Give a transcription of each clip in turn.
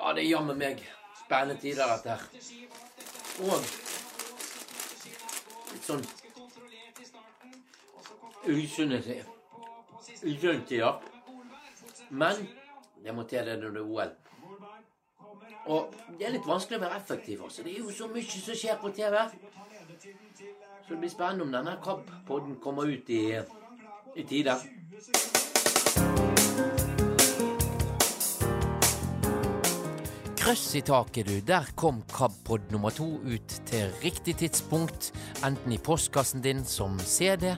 Ja, det er jammen meg spennende tider, dette her. Og litt sånn usunne tider. Usunne tider. Men det må til det når det er OL. Og det er litt vanskelig å være effektiv. Også. Det er jo så mye som skjer på TV. Så det blir spennende om denne KAB-podden kommer ut i, i tide. Krøss i taket, du. Der kom KAB-pod nummer to ut til riktig tidspunkt. Enten i postkassen din som CD,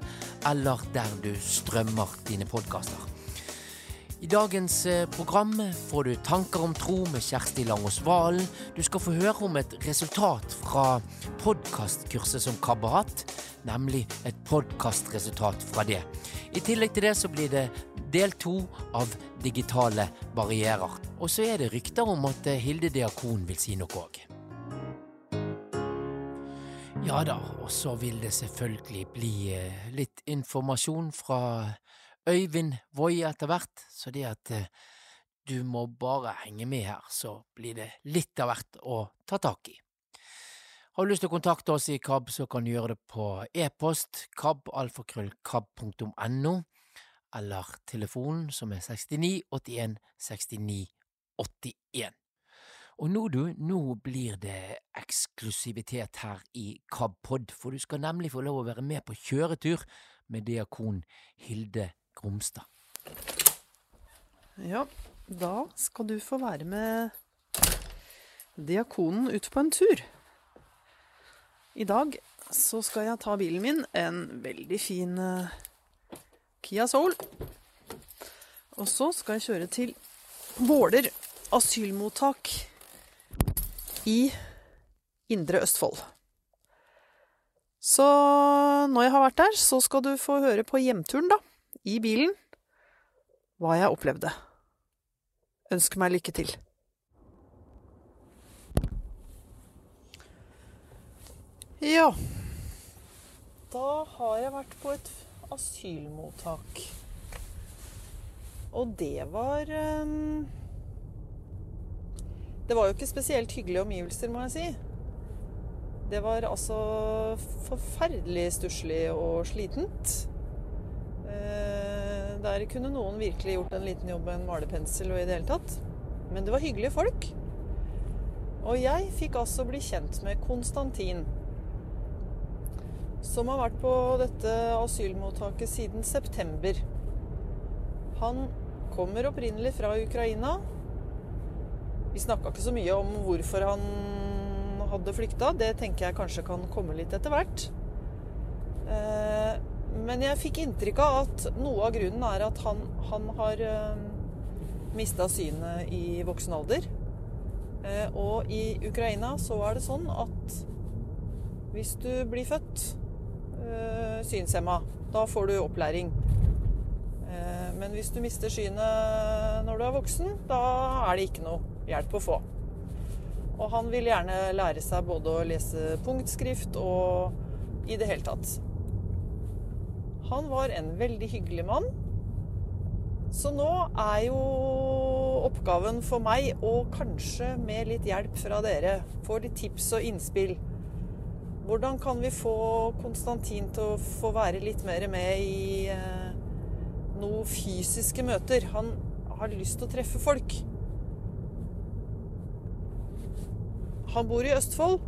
eller der du strømmer dine podkaster. I dagens eh, program får du Tanker om tro med Kjersti Langås Valen. Du skal få høre om et resultat fra podkastkurset som KAB har hatt, nemlig et podkastresultat fra det. I tillegg til det så blir det del to av digitale barrierer. Og så er det rykter om at eh, Hilde Diakon vil si noe òg. Ja da, og så vil det selvfølgelig bli eh, litt informasjon fra Øyvind Voi etter hvert, så det at eh, du må bare henge med her, så blir det litt av hvert å ta tak i. Har du lyst til å kontakte oss i KAB, så kan du gjøre det på e-post kabalfakrøllkab.no, eller telefonen som er 69 81 69 81. Og nå, du, nå blir det eksklusivitet her i KAB-pod, for du skal nemlig få lov å være med på kjøretur med diakon Hilde Gromstad. Ja, da skal du få være med diakonen ut på en tur. I dag så skal jeg ta bilen min, en veldig fin uh, Kia Soul. Og så skal jeg kjøre til Våler asylmottak i Indre Østfold. Så når jeg har vært der, så skal du få høre på hjemturen, da i bilen hva jeg opplevde. Ønsker meg lykke til. Ja Da har jeg vært på et asylmottak. Og det var um, Det var jo ikke spesielt hyggelige omgivelser, må jeg si. Det var altså forferdelig stusslig og slitent. Uh, der kunne noen virkelig gjort en liten jobb med en malerpensel og i det hele tatt. Men det var hyggelige folk. Og jeg fikk altså bli kjent med Konstantin. Som har vært på dette asylmottaket siden september. Han kommer opprinnelig fra Ukraina. Vi snakka ikke så mye om hvorfor han hadde flykta. Det tenker jeg kanskje kan komme litt etter hvert. Eh, men jeg fikk inntrykk av at noe av grunnen er at han, han har eh, mista synet i voksen alder. Uh, og i Ukraina så er det sånn at hvis du blir født synshemma, da får du opplæring. Uh, men hvis du mister synet når du er voksen, da er det ikke noe hjelp å få. Og han vil gjerne lære seg både å lese punktskrift og i det hele tatt. Han var en veldig hyggelig mann. Så nå er jo oppgaven for meg, og kanskje med litt hjelp fra dere, få litt tips og innspill. Hvordan kan vi få Konstantin til å få være litt mer med i eh, noen fysiske møter? Han har lyst til å treffe folk. Han bor i Østfold.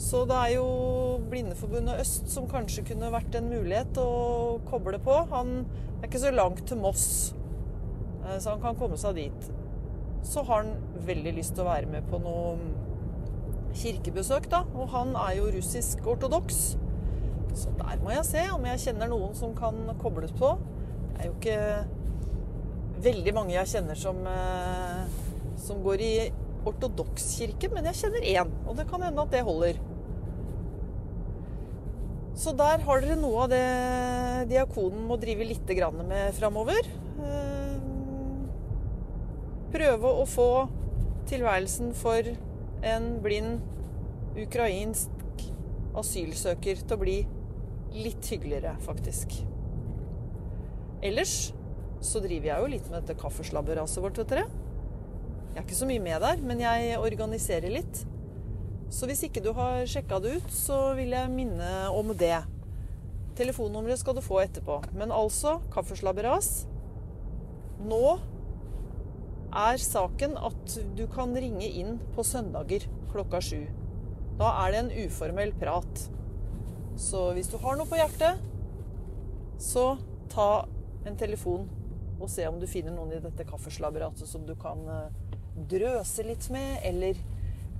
Så det er jo Blindeforbundet Øst som kanskje kunne vært en mulighet å koble på. Han er ikke så langt til Moss, eh, så han kan komme seg dit. Så har han veldig lyst til å være med på noe kirkebesøk, da. Og han er jo russisk ortodoks. Så der må jeg se om jeg kjenner noen som kan kobles på. Det er jo ikke veldig mange jeg kjenner som, eh, som går i ortodoks kirke, men jeg kjenner én, og det kan hende at det holder. Så der har dere noe av det diakonen må drive litt med framover. Eh, prøve å få tilværelsen for en blind ukrainsk asylsøker til å bli litt hyggeligere, faktisk. Ellers så driver jeg jo litt med dette kaffeslabberaset vårt, vet dere. Jeg er ikke så mye med der, men jeg organiserer litt. Så hvis ikke du har sjekka det ut, så vil jeg minne om det. Telefonnummeret skal du få etterpå. Men altså, kaffeslabberas. Nå er saken at du kan ringe inn på søndager klokka sju. Da er det en uformell prat. Så hvis du har noe på hjertet, så ta en telefon og se om du finner noen i dette kaffeslabberatet som du kan eh, drøse litt med, eller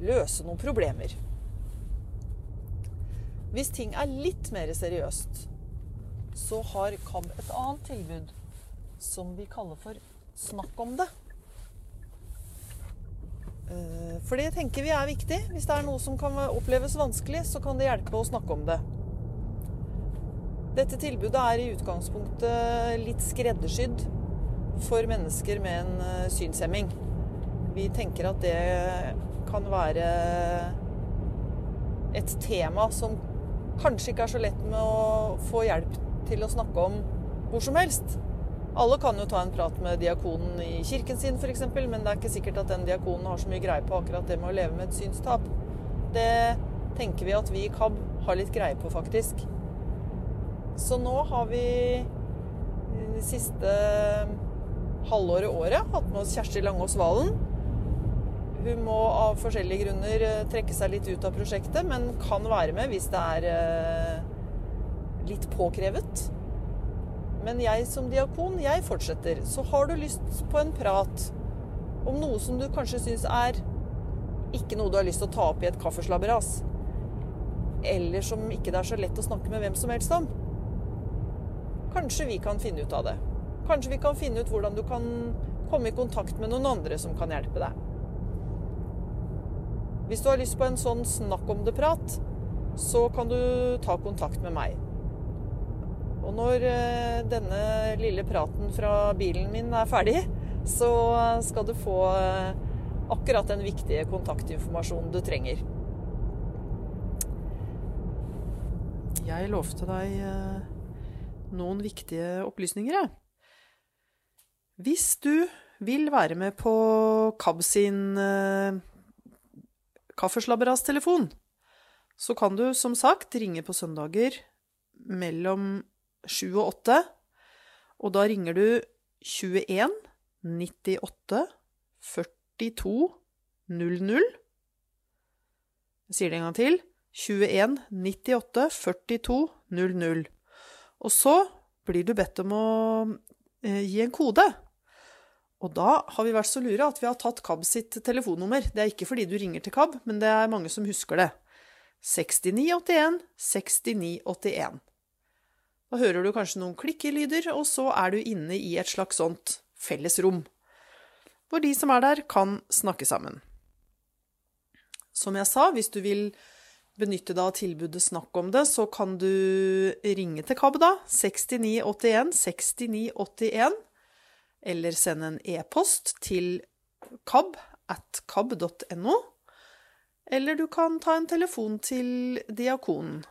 løse noen problemer. Hvis ting er litt mer seriøst, så har KAB et annet tilbud som vi kaller for Snakk om det. Eh, for det tenker vi er viktig. Hvis det er noe som kan oppleves vanskelig, så kan det hjelpe å snakke om det. Dette tilbudet er i utgangspunktet litt skreddersydd for mennesker med en eh, synshemming. Vi tenker at det kan være et tema som kanskje ikke er så lett med å få hjelp til å snakke om hvor som helst. Alle kan jo ta en prat med diakonen i kirken sin f.eks., men det er ikke sikkert at den diakonen har så mye greie på akkurat det med å leve med et synstap. Det tenker vi at vi i KAB har litt greie på, faktisk. Så nå har vi det siste halvåret, året, hatt med oss Kjersti Langås Valen. Hun må av forskjellige grunner eh, trekke seg litt ut av prosjektet, men kan være med hvis det er eh, litt påkrevet. Men jeg som diakon, jeg fortsetter. Så har du lyst på en prat om noe som du kanskje syns er ikke noe du har lyst til å ta opp i et kaffeslabberas, eller som ikke det er så lett å snakke med hvem som helst om, kanskje vi kan finne ut av det. Kanskje vi kan finne ut hvordan du kan komme i kontakt med noen andre som kan hjelpe deg. Hvis du har lyst på en sånn snakk om det-prat, så kan du ta kontakt med meg. Og når eh, denne lille praten fra bilen min er ferdig, så skal du få eh, akkurat den viktige kontaktinformasjonen du trenger. Jeg lovte deg eh, noen viktige opplysninger, jeg. Hvis du vil være med på KAB sin kaffeslabberas-telefon, så kan du som sagt ringe på søndager mellom 7 og 8. Og da ringer du 21 98 42 00. Jeg sier det en gang til. 21 98 42 00. Og så blir du bedt om å eh, gi en kode. Og da har vi vært så lure at vi har tatt KAB sitt telefonnummer. Det er ikke fordi du ringer til KAB, men det er mange som husker det. 6981 6981. Da hører du kanskje noen klikkelyder, og så er du inne i et slags sånt fellesrom, hvor de som er der, kan snakke sammen. Som jeg sa, hvis du vil benytte deg av tilbudet Snakk om det, så kan du ringe til KAB, da. 6981 6981 eller send en e-post til kab at kab.no. Eller du kan ta en telefon til diakonen,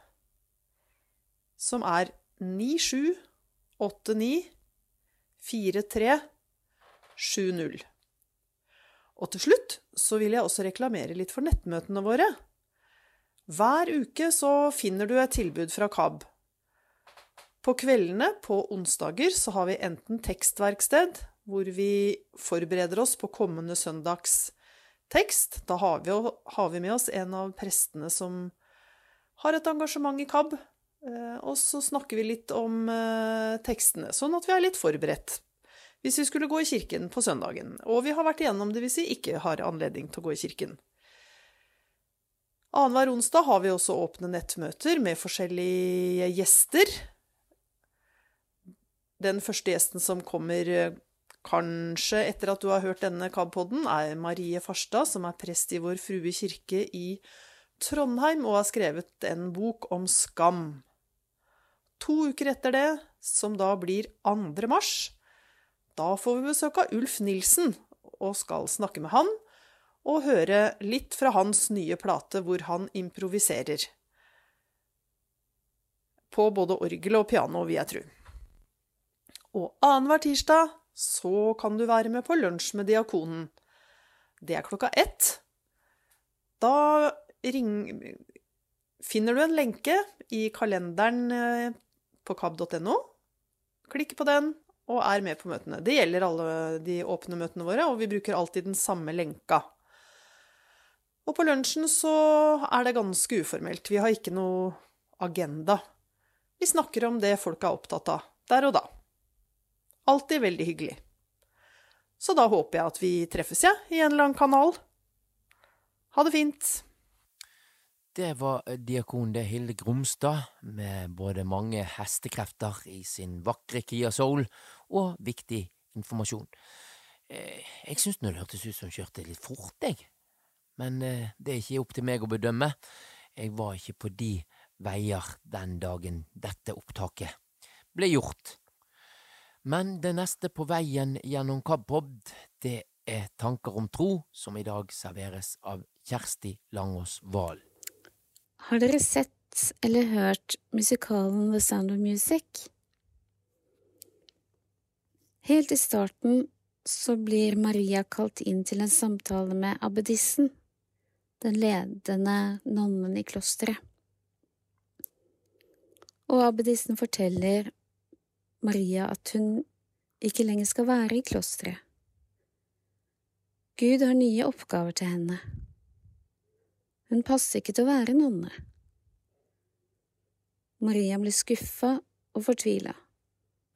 som er 9789 4370. Og til slutt så vil jeg også reklamere litt for nettmøtene våre. Hver uke så finner du et tilbud fra KAB på kveldene på onsdager så har vi enten tekstverksted, hvor vi forbereder oss på kommende søndags tekst. Da har vi med oss en av prestene som har et engasjement i KAB. Eh, og så snakker vi litt om eh, tekstene, sånn at vi er litt forberedt hvis vi skulle gå i kirken på søndagen. Og vi har vært igjennom det hvis vi ikke har anledning til å gå i kirken. Annenhver onsdag har vi også åpne nettmøter med forskjellige gjester. Den første gjesten som kommer eh, kanskje etter at du har hørt denne KAB-podden, er Marie Farstad, som er prest i Vår Frue kirke i Trondheim og har skrevet en bok om skam. To uker etter det, som da blir 2. mars, da får vi besøk av Ulf Nilsen og skal snakke med han og høre litt fra hans nye plate hvor han improviserer. På både orgel og piano, vil jeg tro. Og annenhver tirsdag så kan du være med på lunsj med diakonen. Det er klokka ett. Da ring, finner du en lenke i kalenderen eh, på kab.no. Klikk på den og er med på møtene. Det gjelder alle de åpne møtene våre, og vi bruker alltid den samme lenka. Og på lunsjen så er det ganske uformelt. Vi har ikke noe agenda. Vi snakker om det folk er opptatt av, der og da. Alltid veldig hyggelig. Så da håper jeg at vi treffes, jeg, ja, i en eller annen kanal. Ha det fint. Det var diakon det Hilde Gromstad, med både mange hestekrefter i sin vakre Kia Soul og viktig informasjon. Eh, jeg syns nå det hørtes ut som hun kjørte litt fort, jeg. Men eh, det er ikke opp til meg å bedømme. Jeg var ikke på de veier den dagen dette opptaket ble gjort. Men det neste på veien gjennom KABpod, det er Tanker om tro, som i dag serveres av Kjersti Langås Valen. Har dere sett eller hørt musikalen The Sound of Music? Helt i starten så blir Maria kalt inn til en samtale med abbedissen, den ledende nonnen i klosteret. Og abbedissen forteller Maria at hun ikke lenger skal være i klosteret. Gud har nye oppgaver til henne. Hun passer ikke til å være nonne. Maria blir skuffa og fortvila,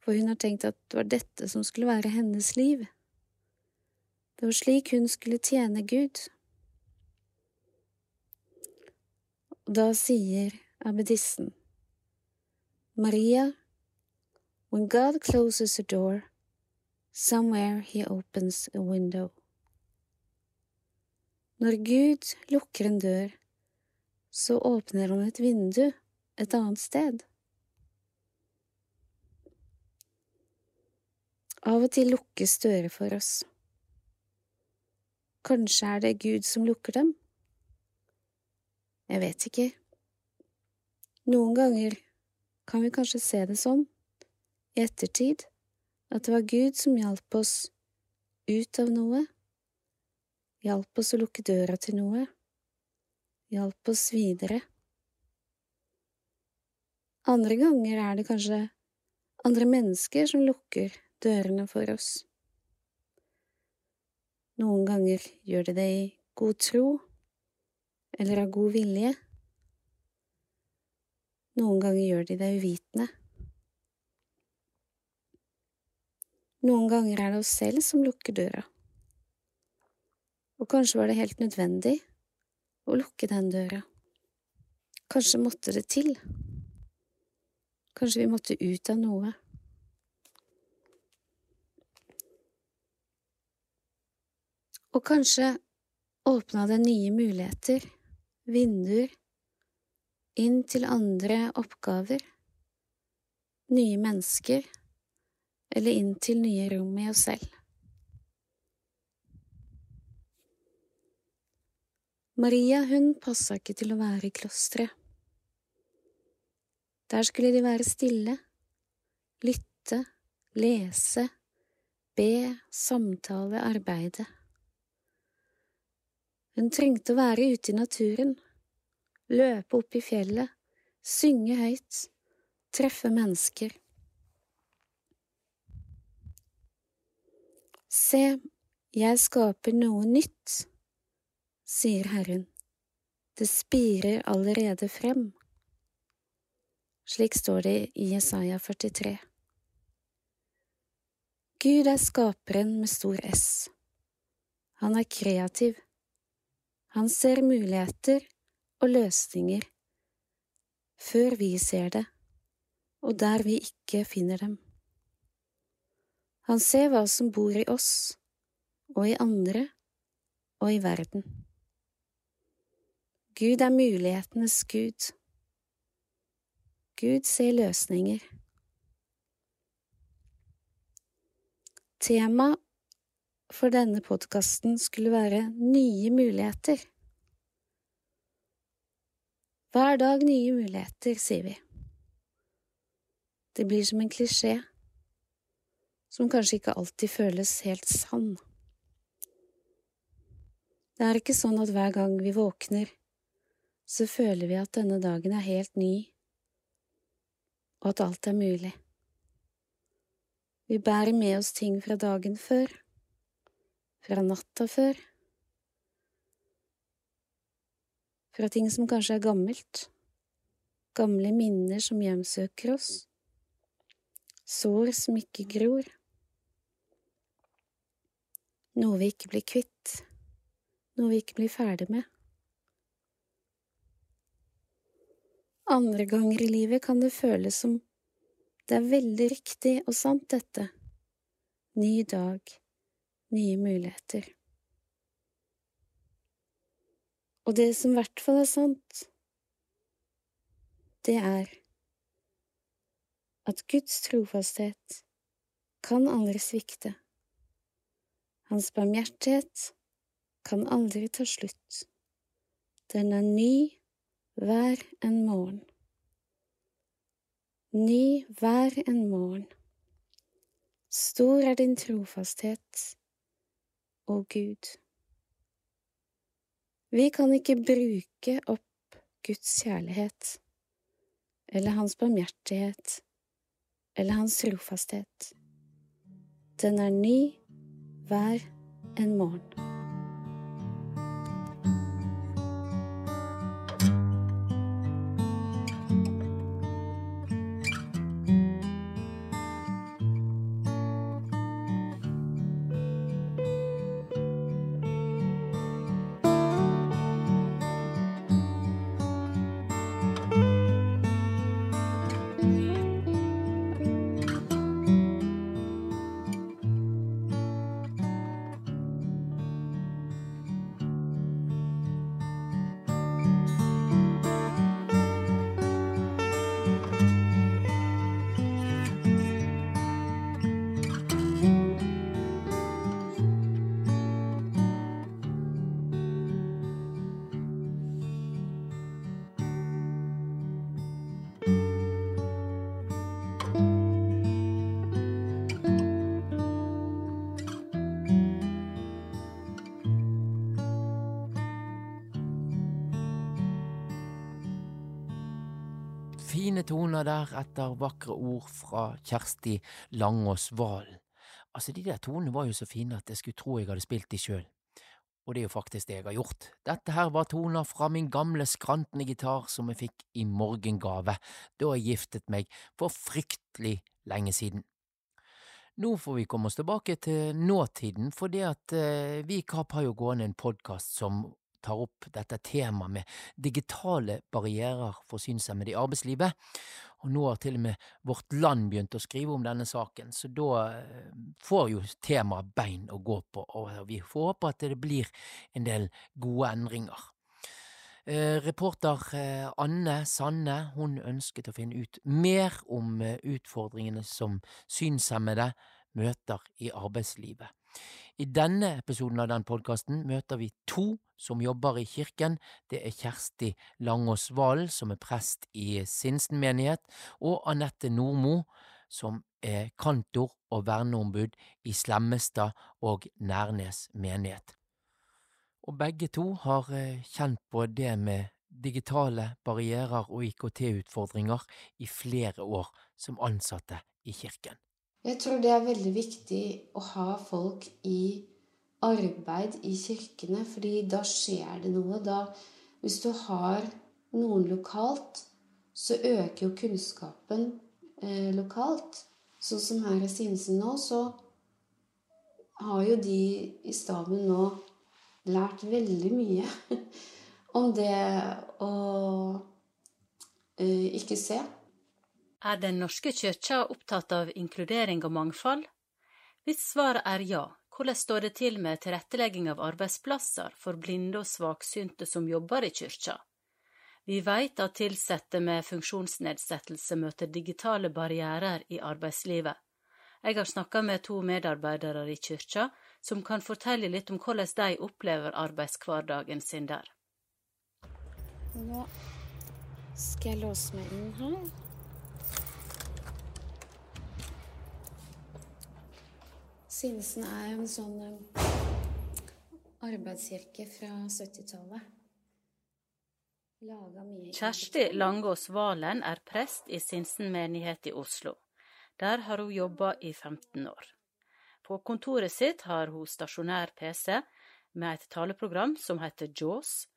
for hun har tenkt at det var dette som skulle være hennes liv. Det var slik hun skulle tjene Gud. Og da sier abbedissen, Maria, when God closes a door, somewhere he opens a window. Når Gud lukker en dør, så åpner han et vindu et annet sted. Av og til lukkes dører for oss. Kanskje er det Gud som lukker dem? Jeg vet ikke. Noen ganger kan vi kanskje se det sånn, i ettertid, at det var Gud som hjalp oss ut av noe hjalp oss å lukke døra til noe, hjalp oss videre. Andre ganger er det kanskje andre mennesker som lukker dørene for oss. Noen ganger gjør de det i god tro eller av god vilje. Noen ganger gjør de det uvitende. Noen ganger er det oss selv som lukker døra og kanskje var det helt nødvendig å lukke den døra. Kanskje måtte det til. Kanskje vi måtte ut av noe. Og kanskje åpna det nye muligheter, vinduer, inn til andre oppgaver, nye mennesker, eller inn til nye rom i oss selv. Maria, hun passa ikke til å være i klosteret. Der skulle de være stille, lytte, lese, be, samtale, arbeide. Hun trengte å være ute i naturen, løpe opp i fjellet, synge høyt, treffe mennesker. Se, jeg skaper noe nytt sier Herren, det spirer allerede frem. Slik står det i Jesaja 43. Gud er skaperen med stor S. Han er kreativ. Han ser muligheter og løsninger før vi ser det, og der vi ikke finner dem. Han ser hva som bor i oss, og i andre, og i verden. Gud er mulighetenes Gud. Gud ser løsninger. Tema for denne podkasten skulle være nye muligheter. Hver dag nye muligheter, sier vi. Det blir som en klisjé, som kanskje ikke alltid føles helt sann. Det er ikke sånn at hver gang vi våkner, så føler vi at denne dagen er helt ny, og at alt er mulig. Vi bærer med oss ting fra dagen før, fra natta før, fra ting som kanskje er gammelt, gamle minner som hjemsøker oss, sår som ikke gror, noe vi ikke blir kvitt, noe vi ikke blir ferdig med. Andre ganger i livet kan det føles som det er veldig riktig og sant, dette. Ny dag, nye muligheter. Og det som i hvert fall er sant, det er at Guds trofasthet kan aldri svikte. Hans barmhjertighet kan aldri ta slutt. Den er ny hver en morgen. Ny hver en morgen. Stor er din trofasthet, å Gud. Vi kan ikke bruke opp Guds kjærlighet, eller Hans barmhjertighet, eller Hans trofasthet. Den er ny hver en morgen. Etter vakre ord fra Kjersti Langås Valen. Altså, de der tonene var jo så fine at jeg skulle tro jeg hadde spilt de sjøl. Og det er jo faktisk det jeg har gjort. Dette her var toner fra min gamle skrantende gitar som jeg fikk i morgengave da jeg giftet meg for fryktelig lenge siden. Nå får vi komme oss tilbake til nåtiden, for det at eh, vi i Kapp har jo gående en podkast som tar opp dette temaet med digitale barrierer for synshemmede i arbeidslivet, og nå har til og med Vårt Land begynt å skrive om denne saken, så da eh, får jo temaet bein å gå på, og vi får håpe at det blir en del gode endringer. Eh, reporter eh, Anne Sanne hun ønsket å finne ut mer om utfordringene som synshemmede møter i arbeidslivet. I denne episoden av den podkasten møter vi to som jobber i kirken. Det er Kjersti Langås Valen, som er prest i Sinsen menighet, og Anette Nordmo, som er kantor og verneombud i Slemmestad og Nærnes menighet. Og begge to har eh, kjent på det med digitale barrierer og IKT-utfordringer i flere år som ansatte i kirken. Jeg tror det er veldig viktig å ha folk i arbeid i kirkene, fordi da skjer det noe. Da, hvis du har noen lokalt, så øker jo kunnskapen eh, lokalt. Sånn som her i Sinsen nå, så har jo de i staben nå lært veldig mye om det å eh, ikke se. Er Den norske kyrkja opptatt av inkludering og mangfold? Hvis svaret er ja, hvordan står det til med tilrettelegging av arbeidsplasser for blinde og svaksynte som jobber i kyrkja? Vi vet at ansatte med funksjonsnedsettelse møter digitale barrierer i arbeidslivet. Jeg har snakka med to medarbeidere i kyrkja, som kan fortelle litt om hvordan de opplever arbeidshverdagen sin der. Nå skal jeg låse meg inn her. Sinsen er en sånn arbeidskirke fra 70-tallet. Kjersti Langås Valen er prest i Sinsen menighet i Oslo. Der har hun jobba i 15 år. På kontoret sitt har hun stasjonær PC med et taleprogram som heter Jaws,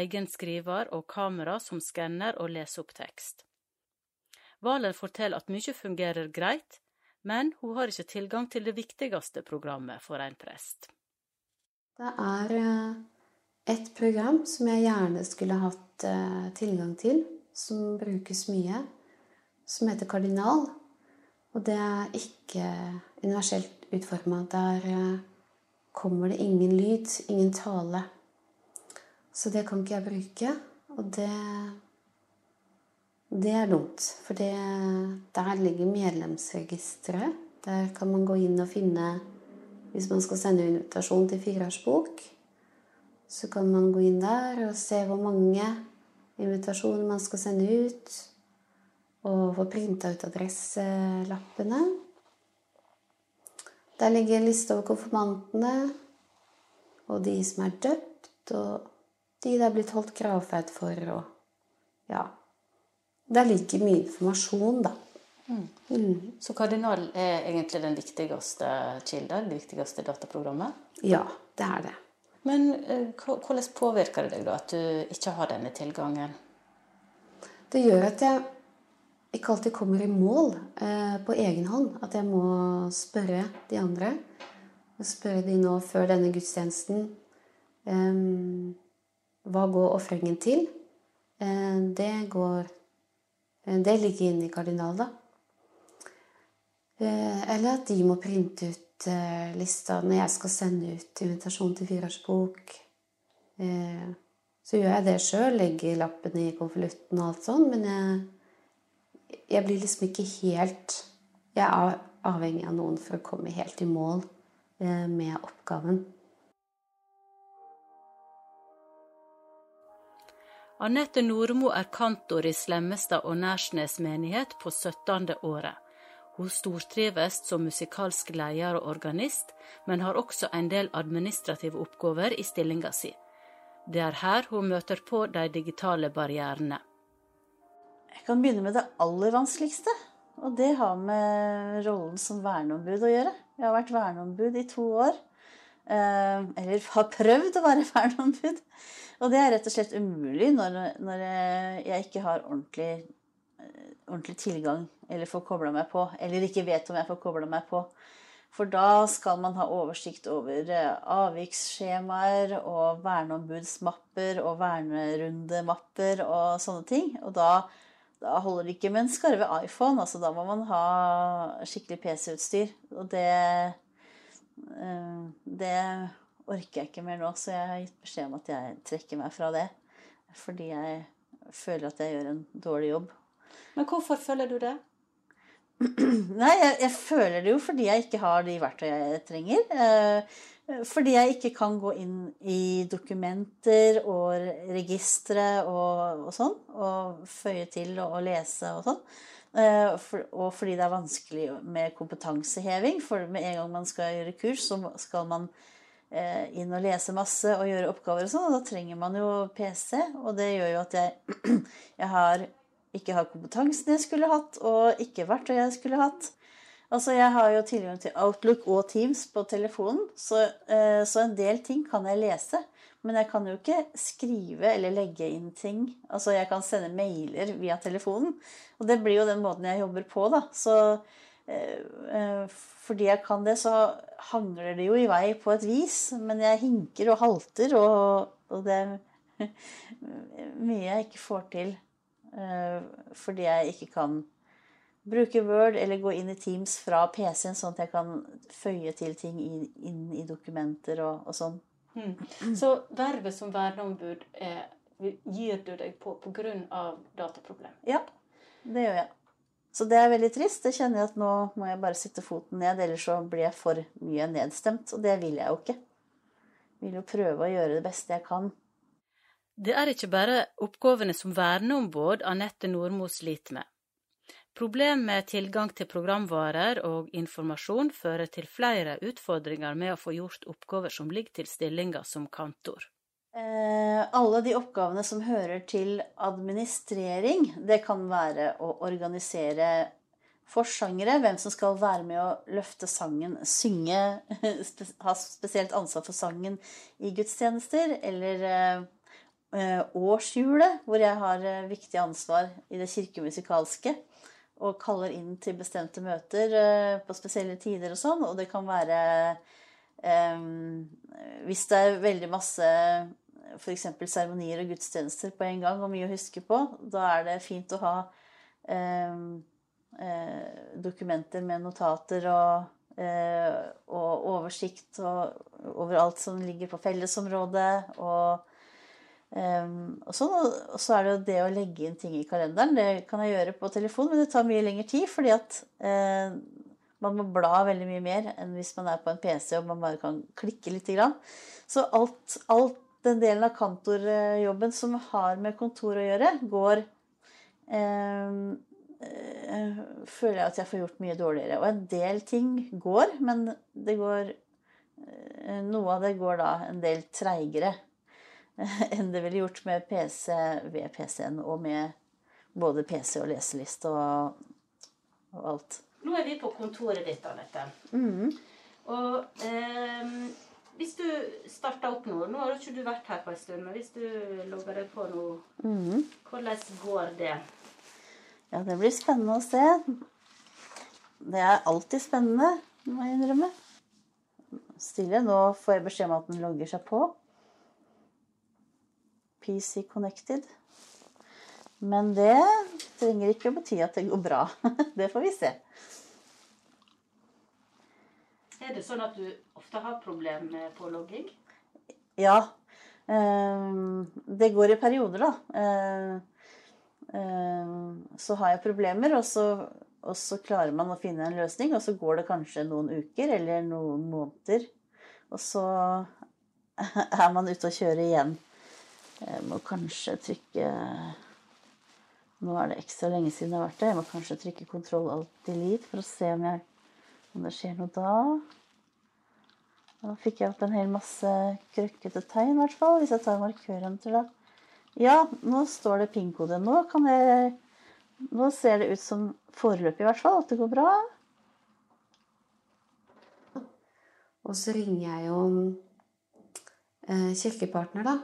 egen skriver og kamera som skanner og leser opp tekst. Valen forteller at mye fungerer greit, men hun har ikke tilgang til det viktigste programmet for en prest. Det er eh, et program som jeg gjerne skulle hatt eh, tilgang til, som brukes mye, som heter Kardinal. Og det er ikke universelt utforma. Der eh, kommer det ingen lyd, ingen tale. Så det kan ikke jeg bruke. Og det det er dumt, for det, der ligger medlemsregisteret. Der kan man gå inn og finne Hvis man skal sende invitasjon til fireårsbok, så kan man gå inn der og se hvor mange invitasjoner man skal sende ut. Og få printa ut adresselappene. Der ligger en liste over konfirmantene og de som er døpt, og de det er blitt holdt gravferd for, og ja. Der like mye informasjon, da. Mm. Mm. Så Kardinal er egentlig den viktigste kilden, det viktigste dataprogrammet? Ja, det er det. Men eh, hvordan påvirker det deg da at du ikke har denne tilgangen? Det gjør at jeg ikke alltid kommer i mål eh, på egen hånd. At jeg må spørre de andre. Og spørre de nå før denne gudstjenesten eh, Hva går ofringen til? Eh, det går Det ligger inne i kardinal, da. Eh, eller at de må printe ut lista når jeg skal sende ut invitasjon til fireårsbok. Eh, så gjør jeg det sjøl, legger lappen i konvolutten og alt sånn, men jeg, jeg blir liksom ikke helt Jeg er avhengig av noen for å komme helt i mål eh, med oppgaven. Anette Nordmo er kantor i Slemmestad og Nærsnes menighet på 17. året. Hun stortrives som musikalsk leder og organist, men har også en del administrative oppgaver i stillinga si. Det er her hun møter på de digitale barrierene. Jeg kan begynne med det aller vanskeligste. Og det har med rollen som verneombud å gjøre. Jeg har vært verneombud i to år. Eh, eller har prøvd å være verneombud. Og det er rett og slett umulig når, når jeg ikke har ordentlig ordentlig tilgang eller får kobla meg på, eller ikke vet om jeg får kobla meg på. For da skal man ha oversikt over eh, avviksskjemaer og verneombudsmapper og vernerundemapper og sånne ting. Og da, da holder det ikke med en skarve iPhone. altså Da må man ha skikkelig PC-utstyr. Og det, eh, det orker jeg ikke mer nå, så jeg har gitt beskjed om at jeg trekker meg fra det. Fordi jeg føler at jeg gjør en dårlig jobb. Men hvorfor føler du det? Nei, jeg, jeg, føler det jo fordi jeg ikke har de verktøyene jeg trenger. Eh, fordi jeg ikke kan gå inn i dokumenter og registre og, og sånn. Og føye til og, og lese og sånn. Eh, og fordi det er vanskelig med kompetanseheving. For med en gang man skal gjøre kurs, så skal man eh, inn og lese masse og gjøre oppgaver og sånn. Og da trenger man jo PC. Og det gjør jo at jeg, jeg har ikke har kompetansen jeg skulle hatt, og ikke verktøy jeg skulle hatt. Altså, Jeg har jo tilgang til Outlook og Teams på telefonen, så, eh, så, en del ting kan jeg lese. Men jeg kan jo ikke skrive eller legge inn ting. Altså, Jeg kan sende mailer via telefonen. Og det blir jo den måten jeg jobber på, da. Så eh, eh fordi jeg kan det, så hangler det jo i vei på et vis. Men jeg hinker og halter, og, og det er mye jeg ikke får til. Eh, fordi jeg ikke kan bruke Word eller gå inn i Teams fra PC-en, sånn at jeg kan føye til ting inn i dokumenter og, og sånn. Mm. Så vervet som verneombud er, gir du deg på pga. dataproblem? Ja, det gjør jeg. Så det er veldig trist. Det kjenner jeg at nå må jeg bare sitte foten ned, ellers så blir jeg for mye nedstemt. Og det vil jeg jo ikke. Jeg vil jo prøve å gjøre det beste jeg kan. Det er ikke bare oppgavene som verneombud Anette Nordmo sliter med. Problem med tilgang til programvarer og informasjon fører til flere utfordringer med å få gjort oppgaver som ligger til stillinga som kantor. Eh, alle de oppgavene som hører til administrering, det kan være å organisere forsangere, hvem som skal være med å løfte sangen, synge, ha spesielt ansvar for sangen i gudstjenester, eller eh, årshjulet, hvor jeg har eh, viktig ansvar i det kirkemusikalske og kaller inn til bestemte møter eh, på spesielle tider og sånn. Og det kan være um, Hvis det er veldig masse f.eks. seremonier og gudstjenester på en gang og mye å huske på, da er det fint å ha um, uh, dokumenter med notater og, uh, og oversikt og, over alt som ligger på fellesområdet. og Um, og, så, og, så, er det jo det å legge inn ting i kalenderen. Det kan jeg gjøre på telefon, men det tar mye lengre tid. Fordi at uh, man må bla veldig mye mer enn hvis man er på en PC og man bare kan klikke litt. Så alt, alt, den delen av kantorjobben som har med kontor å gjøre, går uh, Føler jeg at jeg får gjort mye dårligere. Og en del ting går, men det går uh, Noe av det går da en del treigere enn det ville gjort med PC ved PC-en, og med både PC og leseliste og, og, alt. Nå er vi på kontoret ditt, Anette. Mm. Og eh, hvis du starter opp nå Nå har ikke du vært her på en stund, men hvis du logger deg på nå, mm. hvordan går det? Ja, det blir spennende å se. Det er alltid spennende, må jeg innrømme. Stille. Nå får jeg beskjed om at den logger seg på. PC Connected. Men det trenger ikke å bety at det går bra. Det får vi se. Er det sånn at du ofte har problemer med pålogging? Ja. Ehm, det går i perioder, da. Ehm, ehm, så har jeg problemer, og så, og så klarer man å finne en løsning. Og så går det kanskje noen uker eller noen måneder. Og så er man ute og kjører igjen. Jeg må kanskje trykke Nå er det ekstra lenge siden jeg har vært der. Jeg må kanskje trykke kontroll alt delete for å se om, jeg, om det skjer noe da. Da fikk jeg opp en hel masse krøkkete tegn, i hvert fall. Hvis jeg tar markøren til da. Ja, nå står det pin-kode. Nå kan jeg Nå ser det ut som foreløpig, i hvert fall, at det går bra. Og så ringer jeg jo eh, kirkepartner, da.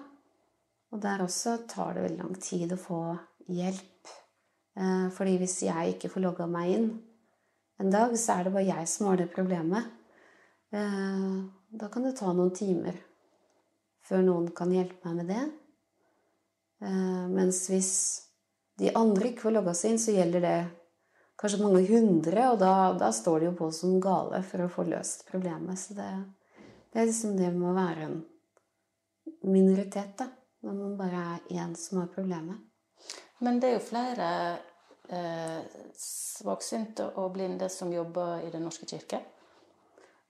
Og der også tar det veldig lang tid å få hjelp. Eh, fordi hvis jeg ikke får logga meg inn en dag, så er det bare jeg som har det problemet. Eh, da kan det ta noen timer før noen kan hjelpe meg med det. Eh, mens hvis de andre ikke får logga seg inn, så gjelder det kanskje mange hundre, og da, da, står de jo på som gale for å få løst problemet. Så det, det er liksom det med å være en minoritet, da når man bare er én som har problemet. Men det er jo flere eh, svaksynte og blinde som jobber i Den norske kirke?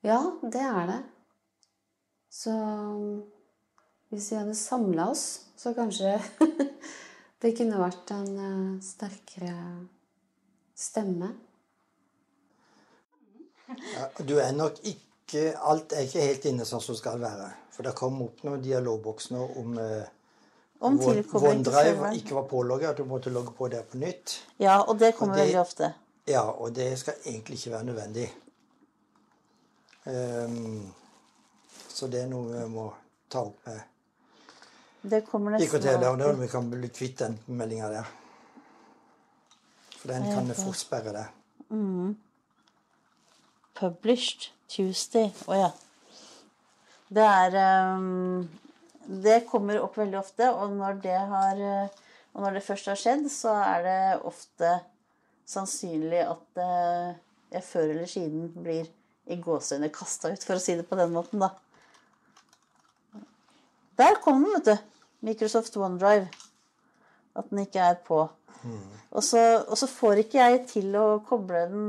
Ja, det er det. Så hvis vi hadde samla oss, så kanskje det kunne vært en uh, sterkere stemme. Ja, du er nok ikke Alt er ikke helt inne sånn som skal være. For det kom opp noen dialogboks nå om uh, om OneDrive ikke var pålogget, at du måtte logge på der på nytt. Ja, og det kommer og det, veldig ofte. Ja, og det skal egentlig ikke være nødvendig. Um, så det er noe vi må ta opp med det kommer IKT. Der, og vi kan bli kvitt den meldinga der. For den kan fort sperre det. Mm. Published Tuesday. Å oh, ja. Det er um, det kommer opp veldig ofte, og når det, har, og når det først har skjedd, så er det ofte sannsynlig at eh, jeg før eller siden blir i gåseøyne kasta ut, for å si det på den måten, da. Der kom den, vet du. Microsoft OneDrive. At den ikke er på. Mm. Og, så, og, så, får ikke jeg til å koble den,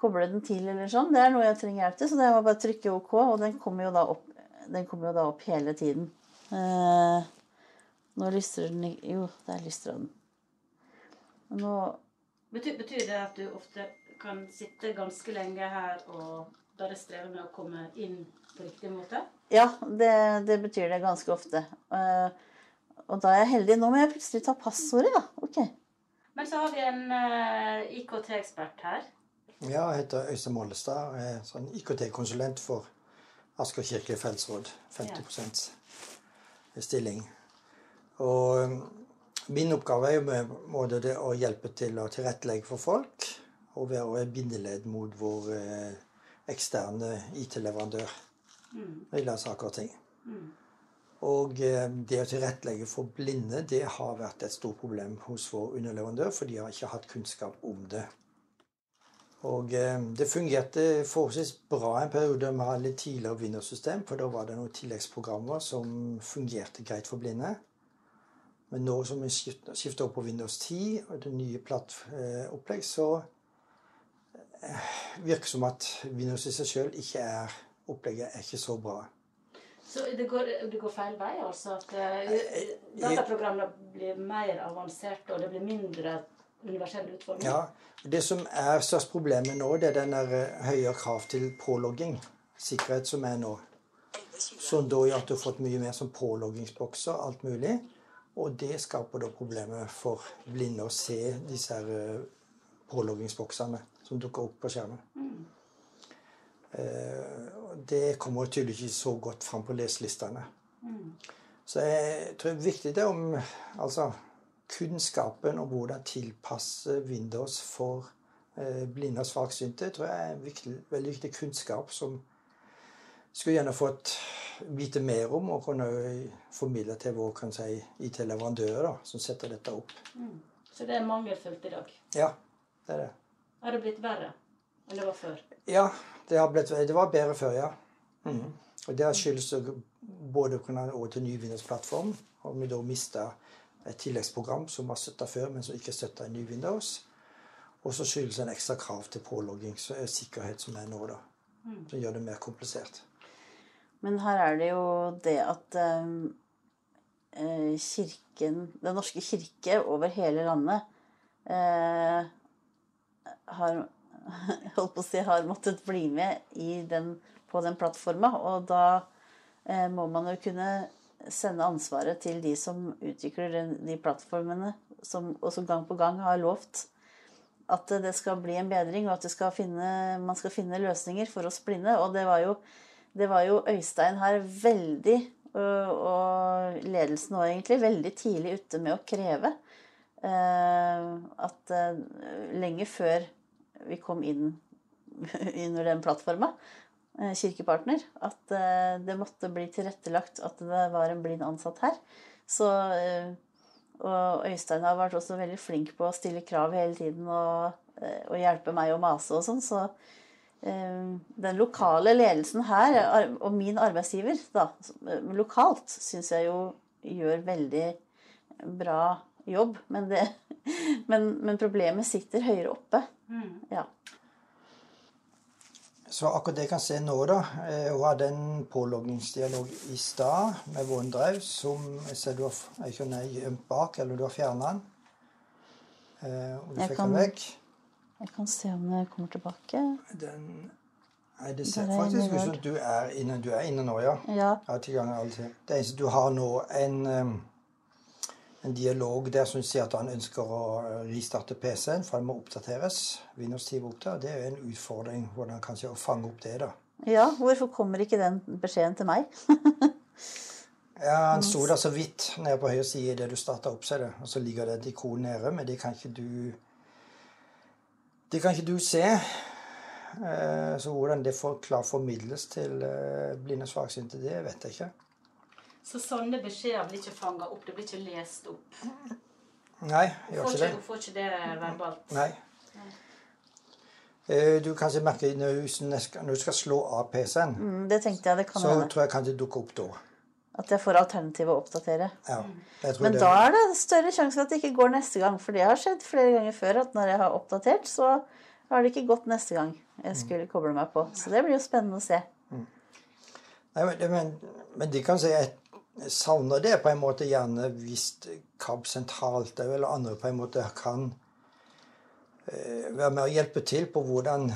koble den til, eller sånn. Det er noe jeg trenger hjelp til, så det må bare trykke OK, og den kommer jo da opp den kommer jo da opp hele tiden. Eh, nå lystrer den Jo, der lystrer den. Nå Betyr, betyr det at du ofte kan sitte ganske lenge her og bare strever med å komme inn på riktig måte? Ja, det, det betyr det ganske ofte. Eh, og da er jeg heldig. Nå må jeg plutselig ta passordet, da. Ok. Men så har vi en eh, IKT-ekspert her. Ja, jeg heter Øystein Mollestad. Jeg er sånn IKT-konsulent for Asker kirke fellesråd. 50% stilling. Og um, min oppgave er jo med måte det å hjelpe til å tilrettelegge for folk. Og være et bindeledd mot vår eh, eksterne IT-leverandør når det gjelder saker og ting. Og eh, det å tilrettelegge for blinde det har vært et stort problem hos vår underleverandør, for de har ikke hatt kunnskap om det. Og eh, det fungerte forholdsvis bra en periode med alle tidligere Windows-system, for da var det noen tilleggsprogrammer som fungerte greit for blinde. Men nå som vi skifter opp over på Windows 10 og det nye plattopplegg, så eh, virker det som at Windows i seg sjøl ikke er Opplegget er ikke så bra. Så det går, det går feil vei, altså? At dataprogrammene blir mer avanserte, og det blir mindre universell utforming? Ja, Det som er størst problemet nå, det er den der eh, høyere krav til pålogging. Sikkerhet som er nå. Som da gjør at du har fått mye mer som påloggingsbokser, alt mulig. Og det skaper da problemer for blinde å se disse her eh, påloggingsboksene som dukker opp på skjermen. Eh, Det kommer tydeligvis ikke så godt fram på leselistene. Så jeg tror det er viktig det om altså, kunnskapen om hvordan tilpasse Windows for eh, blinde og svaksynte. tror jeg er en viktig, veldig viktig kunnskap som skulle gjerne fått vite mer om og kunne formidle til vår kan si, IT-leverandører som setter dette opp. Så det er mangelfullt i dag? Ja, det er det. Har det blitt verre enn det var før? Ja, det, har blitt, det var bedre før, ja. Mm. Og det skyldes både å kunne over til ny Windows-plattform, og vi da mista et tilleggsprogram som var støtta før, men som ikke støtta i ny Windows. Og så skyldes en ekstra krav til pålogging, så er sikkerhet som er nå, da. Som gjør det mer komplisert. Men her er det jo det at eh, kirken, Den norske kirke over hele landet eh, har holdt på å si, har måttet bli med i den, på den plattforma. Og da eh, må man jo kunne sende ansvaret til de som utvikler de plattformene, som, og som gang på gang har lovt at det skal bli en bedring, og at skal finne, man skal finne løsninger for oss blinde. Og det var jo, det var jo Øystein her veldig, og, ledelsen òg egentlig, veldig tidlig ute med å kreve at lenge før vi kom inn under den plattforma, Kirkepartner, at eh, det måtte bli tilrettelagt at det var en blind ansatt her. Så, eh, og Øystein har vært også veldig flink på å stille krav hele tiden og, og hjelpe meg å mase og sånn. Så den lokale ledelsen her, og min arbeidsgiver da, lokalt, syns jeg jo gjør veldig bra jobb. Men, det, men, men problemet sitter høyere oppe. Ja. Så akkurat det jeg kan se nå, da eh, Hun hadde en påloggingsdialog i stad med OneDrive som jeg ser du har ikke er gjemt bak, eller du har fjerna den. Eh, og du Jeg fikk kan- den vekk. Jeg kan se om den kommer tilbake. Den Nei, det ser er faktisk ut som du er inne, du er inne nå, ja. Ja. Det eneste du har nå, en, en dialog der som sier at han ønsker å restarte ristarte PC-en, for den må oppdateres. Windows 10 var oppdatert. Det er en utfordring hvordan kanskje å fange opp det, da. ja, hvorfor kommer ikke den beskjeden til meg? Ja, Han sto der så vidt nede på høyre side idet du starta opp, ser du. Og så ligger det et ikon nede, men det kan ikke du Det kan ikke du se. Eh, Så hvordan det får klart formidles til eh, blinde og svaksynte, det vet jeg ikke. Så sånne beskjeder blir ikke fanga opp, det blir ikke lest opp. Nei, jeg gjør ikke det. hun får ikke det verbalt. Nei. Eh, Du kanskje merker når du skal- når du skal slå av PC-en, Mm, Det tenkte jeg det kan så hende. tror jeg kan det dukke opp da. At jeg får alternativet å oppdatere. Ja, jeg tror Men det. da er det større sjanse for at det ikke går neste gang. For det har skjedd flere ganger før at når jeg har oppdatert, så har det ikke gått neste gang jeg skulle koble meg på. Så det blir jo spennende å se. Nei, men, men, men de kan si jeg savner det på en måte gjerne hvis KAB sentralt eller andre på en måte kan eh, være med å hjelpe til på hvordan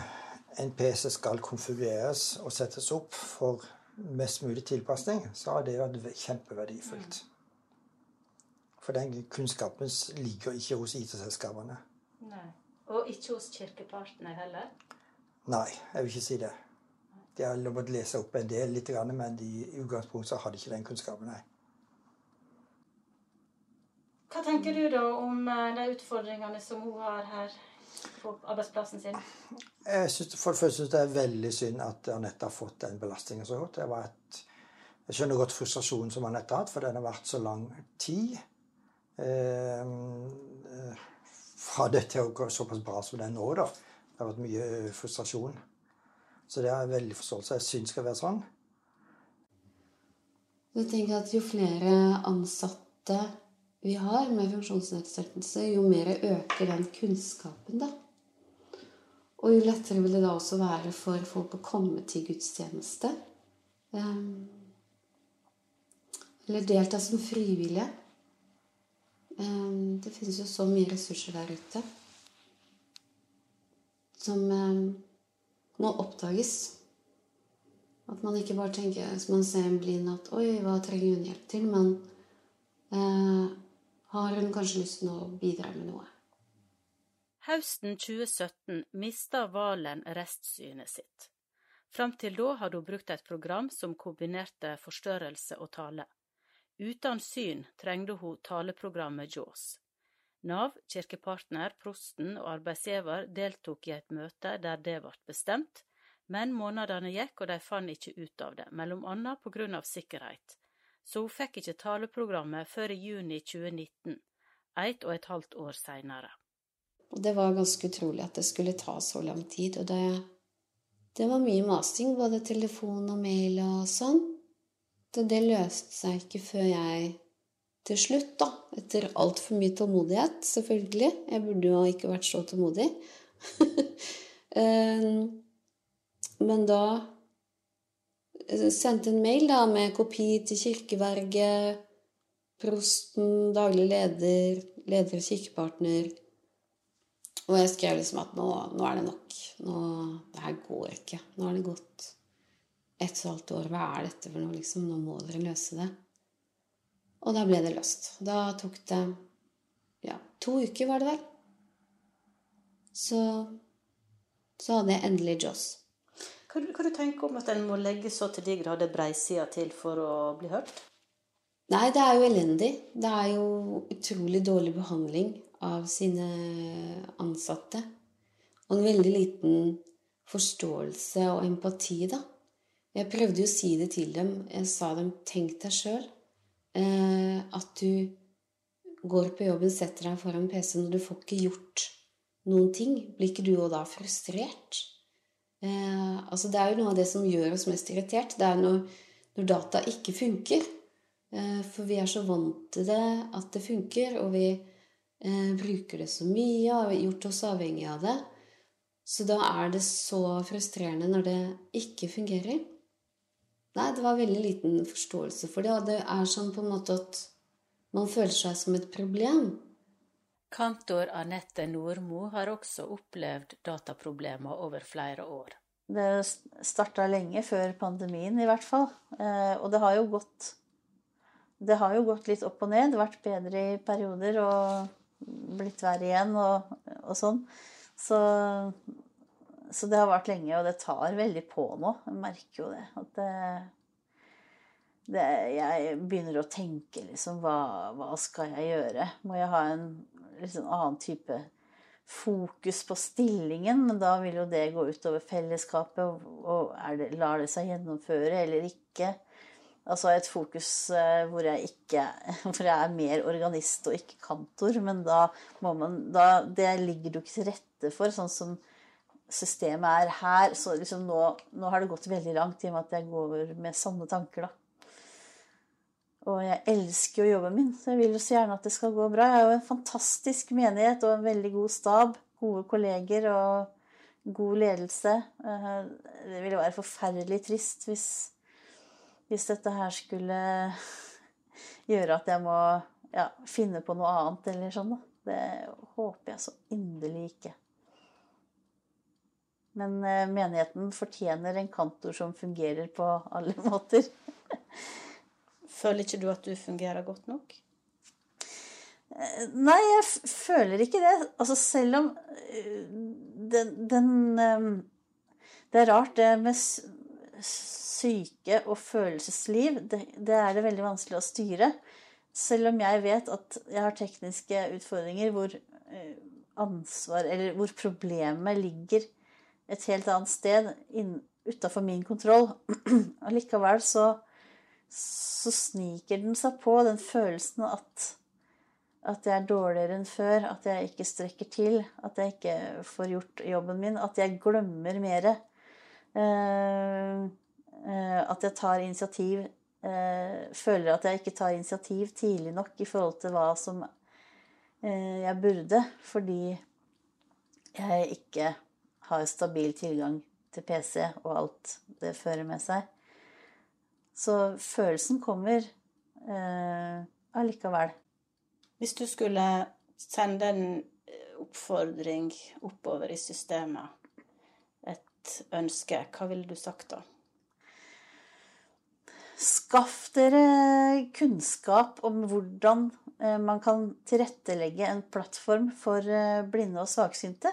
en PC skal konfigureres og settes opp for mest mulig tilpasning, så har det vært kjempeverdifullt. For den kunnskapen ligger ikke hos IT-selskapene. Og ikke hos kirkepartene heller? Nei, jeg vil ikke si det. De har måttet lese opp en del, litt, men de, i utgangspunktet hadde ikke den kunnskapen. nei. Hva tenker du da om eh, de utfordringene som hun har her på arbeidsplassen sin? Jeg synes, for det første syns jeg det er veldig synd at Anette har fått den belastningen så godt. Et, jeg skjønner godt frustrasjonen som Anette har hatt, for den har vært så lang tid. Eh, eh, fra det til å gå såpass bra som det er nå, da. Det har vært mye frustrasjon. Så det har jeg veldig forståelse Jeg syns det skal være sånn. Jeg tenker at Jo flere ansatte vi har med funksjonsnedsettelse, jo mer øker den kunnskapen, da. Og jo lettere vil det da også være for folk å komme til gudstjeneste. Um, eller delta som frivillige. Um, det finnes jo så mye ressurser der ute som må oppdages. At man ikke bare tenker som man ser en blind at 'oi, hva trenger hun hjelp til?' Men eh, har hun kanskje lyst til å bidra med noe? Høsten 2017 mista Valen restsynet sitt. Fram til da hadde hun brukt et program som kombinerte forstørrelse og tale. Uten syn trengte hun taleprogrammet JAWS. Nav, kirkepartner, prosten og arbeidsgiver deltok i et møte der det ble bestemt, men månedene gikk og de fant ikke ut av det, mellom annet på grunn av sikkerhet så hun fikk ikke taleprogrammet før i juni 2019, ett og et halvt år seinere. Det var ganske utrolig at det skulle ta så lang tid. Og det, det var mye masing, både telefon og mail og sånn. Så det løste seg ikke før jeg til slutt, da, etter altfor mye tålmodighet, selvfølgelig Jeg burde jo ikke vært så tålmodig. Eh, men da sendte en mail da, med kopi til kirkeverget, prosten, daglig leder, leder og kirkepartner. Og jeg skrev liksom at nå, nå er det nok. Nå, det her går ikke. Nå har det gått ett og et halvt år. Hva er dette for noe, liksom? Nå må dere løse det. Og da ble det løst. Da tok det ja, to uker, var det vel. Så, så hadde jeg endelig Joss. Hva, hva du tenker om at en må legge så til de grader breisida til for å bli hørt? Nei, det er jo elendig. Det er jo utrolig dårlig behandling av sine ansatte. Og en veldig liten forståelse og empati, da. Jeg prøvde jo å si det til dem. Jeg sa dem tenk deg sjøl at du går på jobben, setter deg foran PC når du får ikke gjort noen ting. Blir ikke du òg da frustrert? Eh, altså det er jo noe av det som gjør oss mest irritert. Det er når, når data ikke funker. Eh, for vi er så vant til det at det funker, og vi eh, bruker det så mye og har gjort oss avhengig av det. Så da er det så frustrerende når det ikke fungerer. Nei, det var veldig liten forståelse for det, og det er sånn på en måte at man føler seg som et problem. Kantor Anette Nordmo har også opplevd dataproblemer over flere år. Det starta lenge før pandemien, i hvert fall. Eh, og det har jo gått Det har jo gått litt opp og ned. Vært bedre i perioder og blitt verre igjen og, og sånn. Så, så, det har vart lenge, og det tar veldig på nå. Jeg merker jo det. At det, det Jeg begynner å tenke liksom hva, hva skal jeg gjøre? Må jeg ha en liksom annen type fokus på stillingen, men da vil jo det gå utover fellesskapet. Og det, lar det seg gjennomføre eller ikke? Altså et fokus eh, hvor jeg ikke Hvor jeg er mer organist og ikke kantor. Men da må man da, Det ligger jo ikke til rette for, sånn som systemet er her. Så liksom nå, nå har det gått veldig langt i og med at jeg går med sånne tanker, da. Og jeg elsker jo jobben min, så jeg vil jo så gjerne at det skal gå bra. Jeg har jo en fantastisk menighet og en veldig god stab. Gode kolleger og god ledelse. Eh, det ville være forferdelig trist hvis, hvis dette her skulle gjøre at jeg må ja, finne på noe annet eller sånn. Det håper jeg så inderlig ikke. Men eh, menigheten fortjener en kantor som fungerer på alle måter. Føler ikke du at du fungerer godt nok? Eh, nei, jeg føler ikke det. Altså selv om eh, den, den Det er rart, det med syke og følelsesliv. Det, det er det veldig vanskelig å styre. Selv om jeg vet at jeg har tekniske utfordringer hvor ansvar, eller hvor problemet ligger et helt annet sted utafor min kontroll. Allikevel så, så, sniker den seg på, den følelsen at, at jeg er dårligere enn før, at jeg ikke strekker til, at jeg ikke får gjort jobben min, at jeg glemmer mer. Eh, eh, at jeg tar initiativ eh, Føler at jeg ikke tar initiativ tidlig nok i forhold til hva som Eh, jeg burde, fordi jeg ikke har stabil tilgang til PC og alt det fører med seg. Så følelsen kommer eh, allikevel. Hvis du skulle sende en eh, oppfordring oppover i systemet, et ønske, hva ville du sagt da? Skaff dere kunnskap om hvordan Eh, man kan tilrettelegge en plattform for eh, blinde og svaksynte.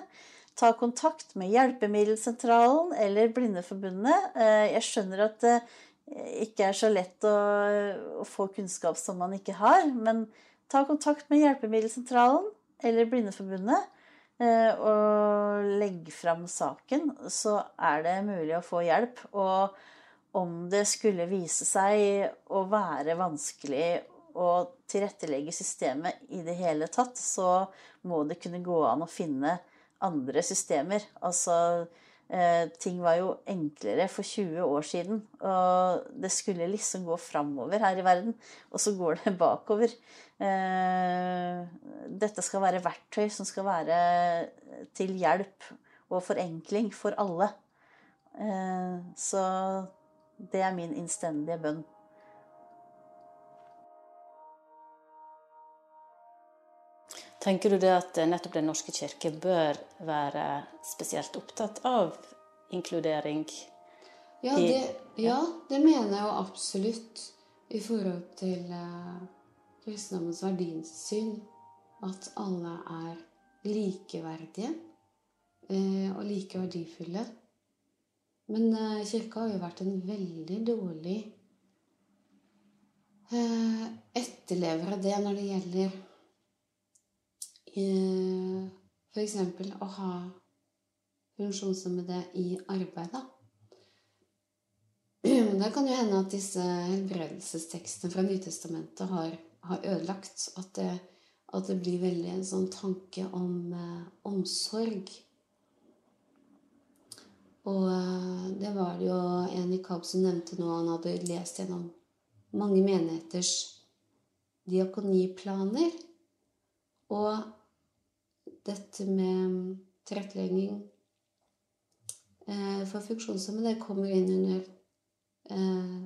Ta kontakt med Hjelpemiddelsentralen eller Blindeforbundet. Eh, jeg skjønner at det ikke er så lett å, få kunnskap som man ikke har, men ta kontakt med Hjelpemiddelsentralen eller Blindeforbundet og legg fram saken, så er det mulig å få hjelp. Og om det skulle vise seg å være vanskelig å tilrettelegge systemet i det hele tatt, så må det kunne gå an å finne andre systemer. Altså eh, Ting var jo enklere for 20 år siden. Og det skulle liksom gå framover her i verden, og så går det bakover. Eh, dette skal være verktøy som skal være til hjelp og forenkling for alle. Eh, så det er min innstendige bønn. Tenker du det at nettopp Den norske kirke bør være spesielt opptatt av inkludering? Ja, det, ja, det mener jeg jo absolutt i forhold til uh, kristendommens verdisyn. At alle er likeverdige uh, og like verdifulle. Men uh, kirka har jo vært en veldig dårlig uh, etterlever av det når det gjelder f.eks. å ha funksjonshemmede i arbeid. Da. Det kan jo hende at disse helbredelsestekstene fra Nytestamentet har, har ødelagt. At det, at det, blir veldig en sånn tanke om eh, omsorg. Og eh, det var det jo en i KAB som nevnte nå. Han hadde lest gjennom mange menigheters diakoniplaner. Og dette med tilrettelegging eh, for funksjonshemmede kommer inn under eh,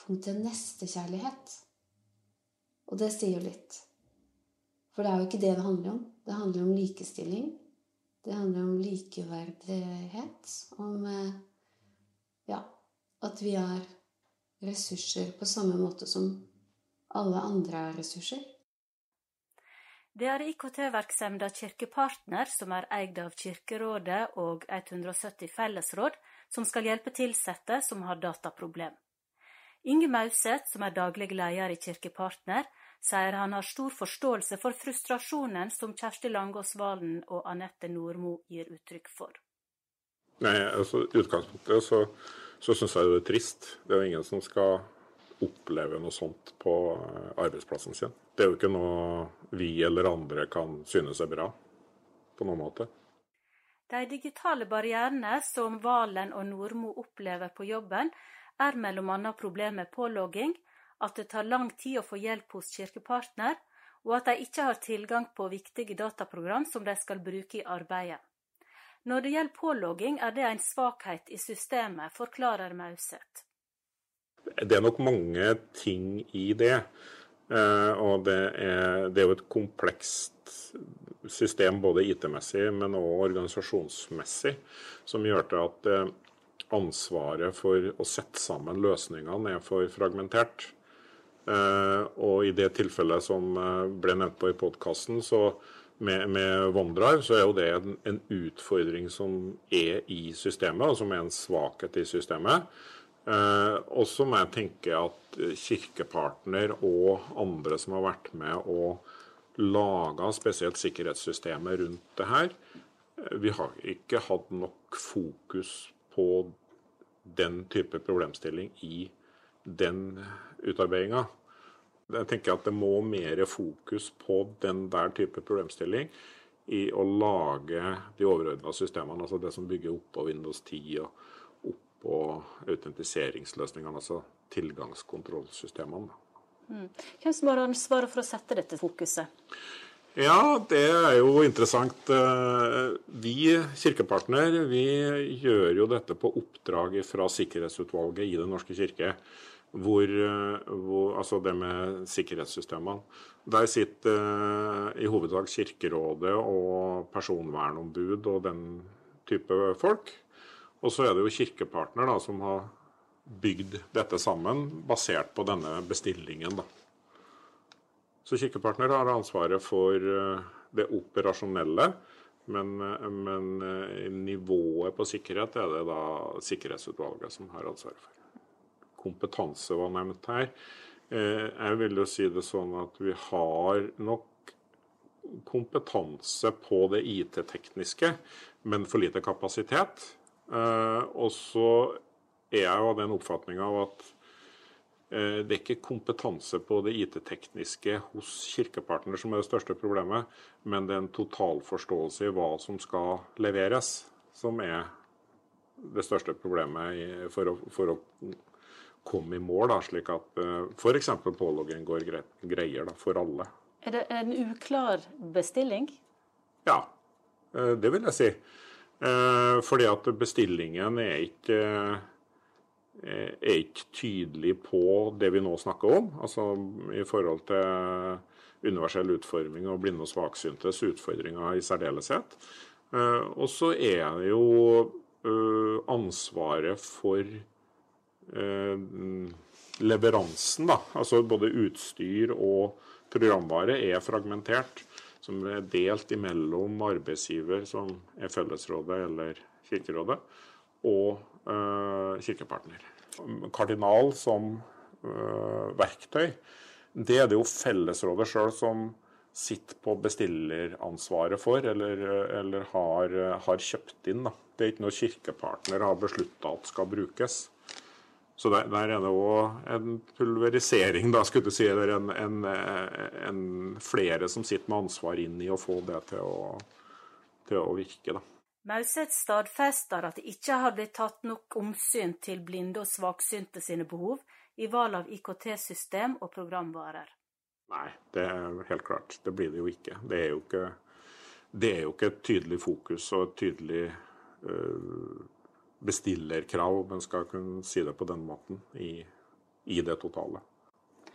punktet nestekjærlighet. Og det sier jo litt. For det er jo ikke det det handler om. Det handler om likestilling. Det handler om likeverdighet. Om eh, ja, at vi er ressurser på samme måte som alle andre er ressurser. Det er IKT-verksemda Kirkepartner, som er eid av Kirkerådet og 170 fellesråd, som skal hjelpe tilsette som har dataproblem. Inge Mauseth, som er daglig leder i Kirkepartner, sier han har stor forståelse for frustrasjonen som Kjersti Langås Valen og Anette Nordmo gir uttrykk for. Nei, altså utgangspunktet så, så syns jeg det er trist. Det er jo ingen som skal oppleve noe sånt på arbeidsplassen sin. Det er jo ikke noe vi eller andre kan synes er bra på noen måte. De digitale barrierene som Valen og Nordmo opplever på jobben, er bl.a. problemet med pålogging, at det tar lang tid å få hjelp hos Kirkepartner, og at de ikke har tilgang på viktige dataprogram som de skal bruke i arbeidet. Når det gjelder pålogging, er det en svakhet i systemet, forklarer Mauseth. Det er nok mange ting i det. Eh, og det er, det er, jo et komplekst system både IT-messig, men også organisasjonsmessig, som gjør til at eh, ansvaret for å sette sammen løsningene er for fragmentert. Eh, og i det tilfellet som ble nevnt på i podkasten, så med, med OneDrive, så er jo det en, en, utfordring som er i systemet, og som er en svakhet i systemet. Eh, og så må jeg tenke at kirkepartner og andre som har vært med og laga spesielt sikkerhetssystemet rundt det her, eh, vi har ikke hatt nok fokus på den type problemstilling i den utarbeidinga. Jeg tenker at det må mer fokus på den der type problemstilling i å lage de overordna systemene, altså det som bygger oppå Windows 10 og oppå autentiseringsløsningene, altså tilgangskontrollsystemene. Mm. Hvem som har ansvaret for å sette dette fokuset? Ja, det er jo interessant. Eh, vi kirkepartner vi gjør jo dette på oppdrag fra Sikkerhetsutvalget i Den norske kirke hvor, eh, hvor, altså det med sikkerhetssystemene. Der sitter uh, i hovedsak Kirkerådet og personvernombud og den type folk. Og så er det jo Kirkepartner da, som har bygd dette sammen basert på denne bestillingen. Da. Så Kirkepartner har ansvaret for uh, det operasjonelle. Men, men nivået på sikkerhet er det da Sikkerhetsutvalget som har ansvaret for kompetanse var nevnt her. Eh, jeg vil jo si det sånn at vi har nok kompetanse på det IT-tekniske, men for lite kapasitet. Eh, og så er jeg jo av den oppfatninga av at eh, det er ikke kompetanse på det IT-tekniske hos kirkepartner som er det største problemet, men det er en totalforståelse i hva som skal leveres, som er det største problemet for å, for å komme i mål, da, slik at uh, f.eks. pålogging går greier da, for alle. Er det en uklar bestilling? Ja, det vil jeg si. Uh, fordi at bestillingen er ikke, er ikke tydelig på det vi nå snakker om. Altså i forhold til universell utforming og blinde og svaksyntes utfordringer i særdeleshet. Og så er det jo ansvaret for Eh, leveransen, da, altså både utstyr og programvare, er fragmentert. Som er delt imellom arbeidsgiver, som er Fellesrådet eller Kirkerådet, og uh, kirkepartner. Kardinal som uh, verktøy, det er det jo Fellesrådet sjøl som sitter på bestilleransvaret for, eller, eller har, har, kjøpt inn. Da. Det er ikke noe kirkepartner har beslutta at skal brukes. Så der, der er det òg en pulverisering, da, skulle du si, eller en, en, en, flere som sitter med ansvar inn i å få det til å, til å virke. da. Mauseth stadfester at det ikke har blitt tatt nok omsyn til blinde og svaksynte sine behov i valg av IKT-system og programvarer. Nei, det er helt klart. Det blir det jo ikke. Det er jo ikke, det er jo ikke et tydelig fokus og et tydelig øh, bestillerkrav, om en skal kunne si det på den måten, i, i, det totale.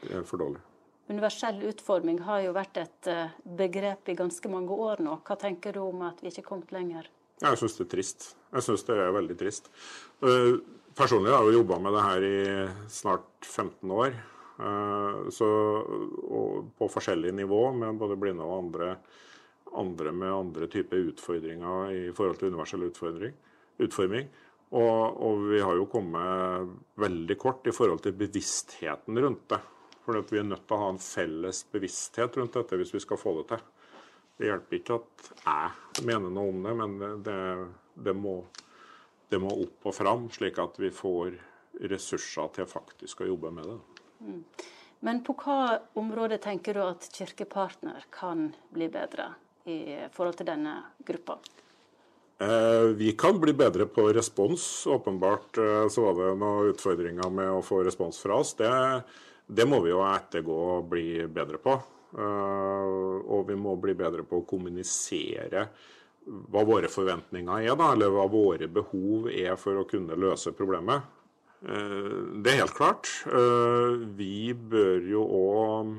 Det er for dårlig. Universell utforming har jo vært et eh, begrep i ganske mange år nå. Hva tenker du om at vi ikke er kommet lenger? Jeg syns det er trist. Jeg syns det er veldig trist. Eh, personlig har jeg jo jobba med det her i snart 15 år. Eh, så, på forskjellig nivå med både blinde og andre, andre med andre typer utfordringer i forhold til universell utforming. Og, og, vi har jo kommet veldig kort i forhold til bevisstheten rundt det. For vi er nødt til å ha en felles bevissthet rundt dette hvis vi skal få det til. Det hjelper ikke at jeg mener noe om det, men det, det, må, det må, opp og fram, slik at vi får ressurser til faktisk å jobbe med det. Mm. Men på hva område tenker du at Kirkepartner kan bli bedre i forhold til denne gruppa? Eh, vi kan bli bedre på respons. Åpenbart eh, så var det noen utfordringer med å få respons fra oss. Det, det må vi jo ettergå og bli bedre på. Eh, og vi må bli bedre på å kommunisere hva våre forventninger er, da, eller hva våre behov er for å kunne løse problemet. Det er helt klart. Vi bør jo òg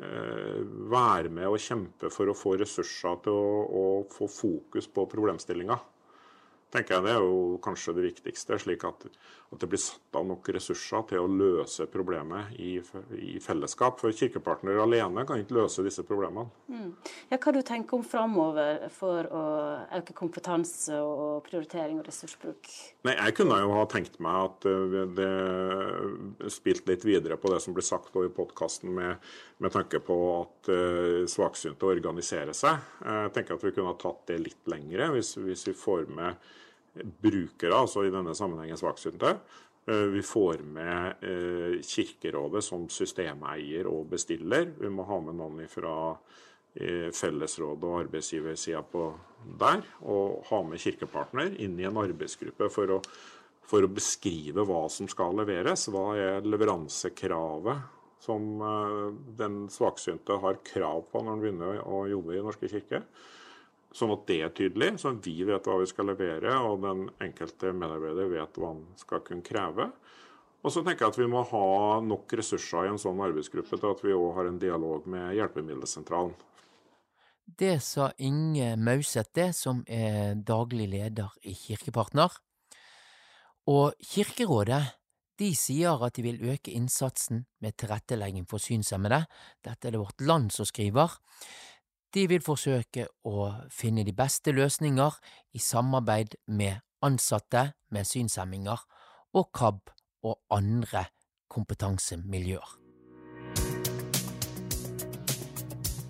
være med og kjempe for å få ressurser til å, å få fokus på problemstillinga tenker jeg det er jo kanskje det viktigste. Slik at, at, det blir satt av nok ressurser til å løse problemet i, i fellesskap. For kirkepartnere alene kan ikke løse disse problemene. Mm. Ja, hva du tenker om framover for å øke kompetanse og prioritering og ressursbruk? Nei, Jeg kunne jo ha tenkt meg at eh, det spilt litt videre på det som ble sagt i podkasten med, med, tanke på at uh, svaksynte organiserer seg. Jeg tenker at vi kunne ha tatt det litt lengre hvis, hvis vi får med brukere, altså i denne sammenhengen svaksynte. Eh, vi får med eh, Kirkerådet som systemeier og bestiller. Vi må ha med noen fra eh, fellesrådet og arbeidsgiversida på der, og ha med Kirkepartner inn i en arbeidsgruppe for å, for å beskrive hva som skal leveres. Hva er leveransekravet som den svaksynte har krav på når han begynner å jobbe i Norske kirke? Sånn at det er tydelig, sånn at vi vet hva vi skal levere, og den enkelte medarbeider vet hva han skal kunne kreve. Og så tenker jeg at vi må ha nok ressurser i en sånn arbeidsgruppe til at vi òg har en dialog med Hjelpemiddelsentralen. Det sa Inge Mauseth, det, som er daglig leder i Kirkepartner. Og Kirkerådet de sier at de vil øke innsatsen med tilrettelegging for synshemmede. Dette er det Vårt Land som skriver. De vil forsøke å finne de beste løsninger i samarbeid med ansatte med synshemminger og KAB og andre kompetansemiljøer.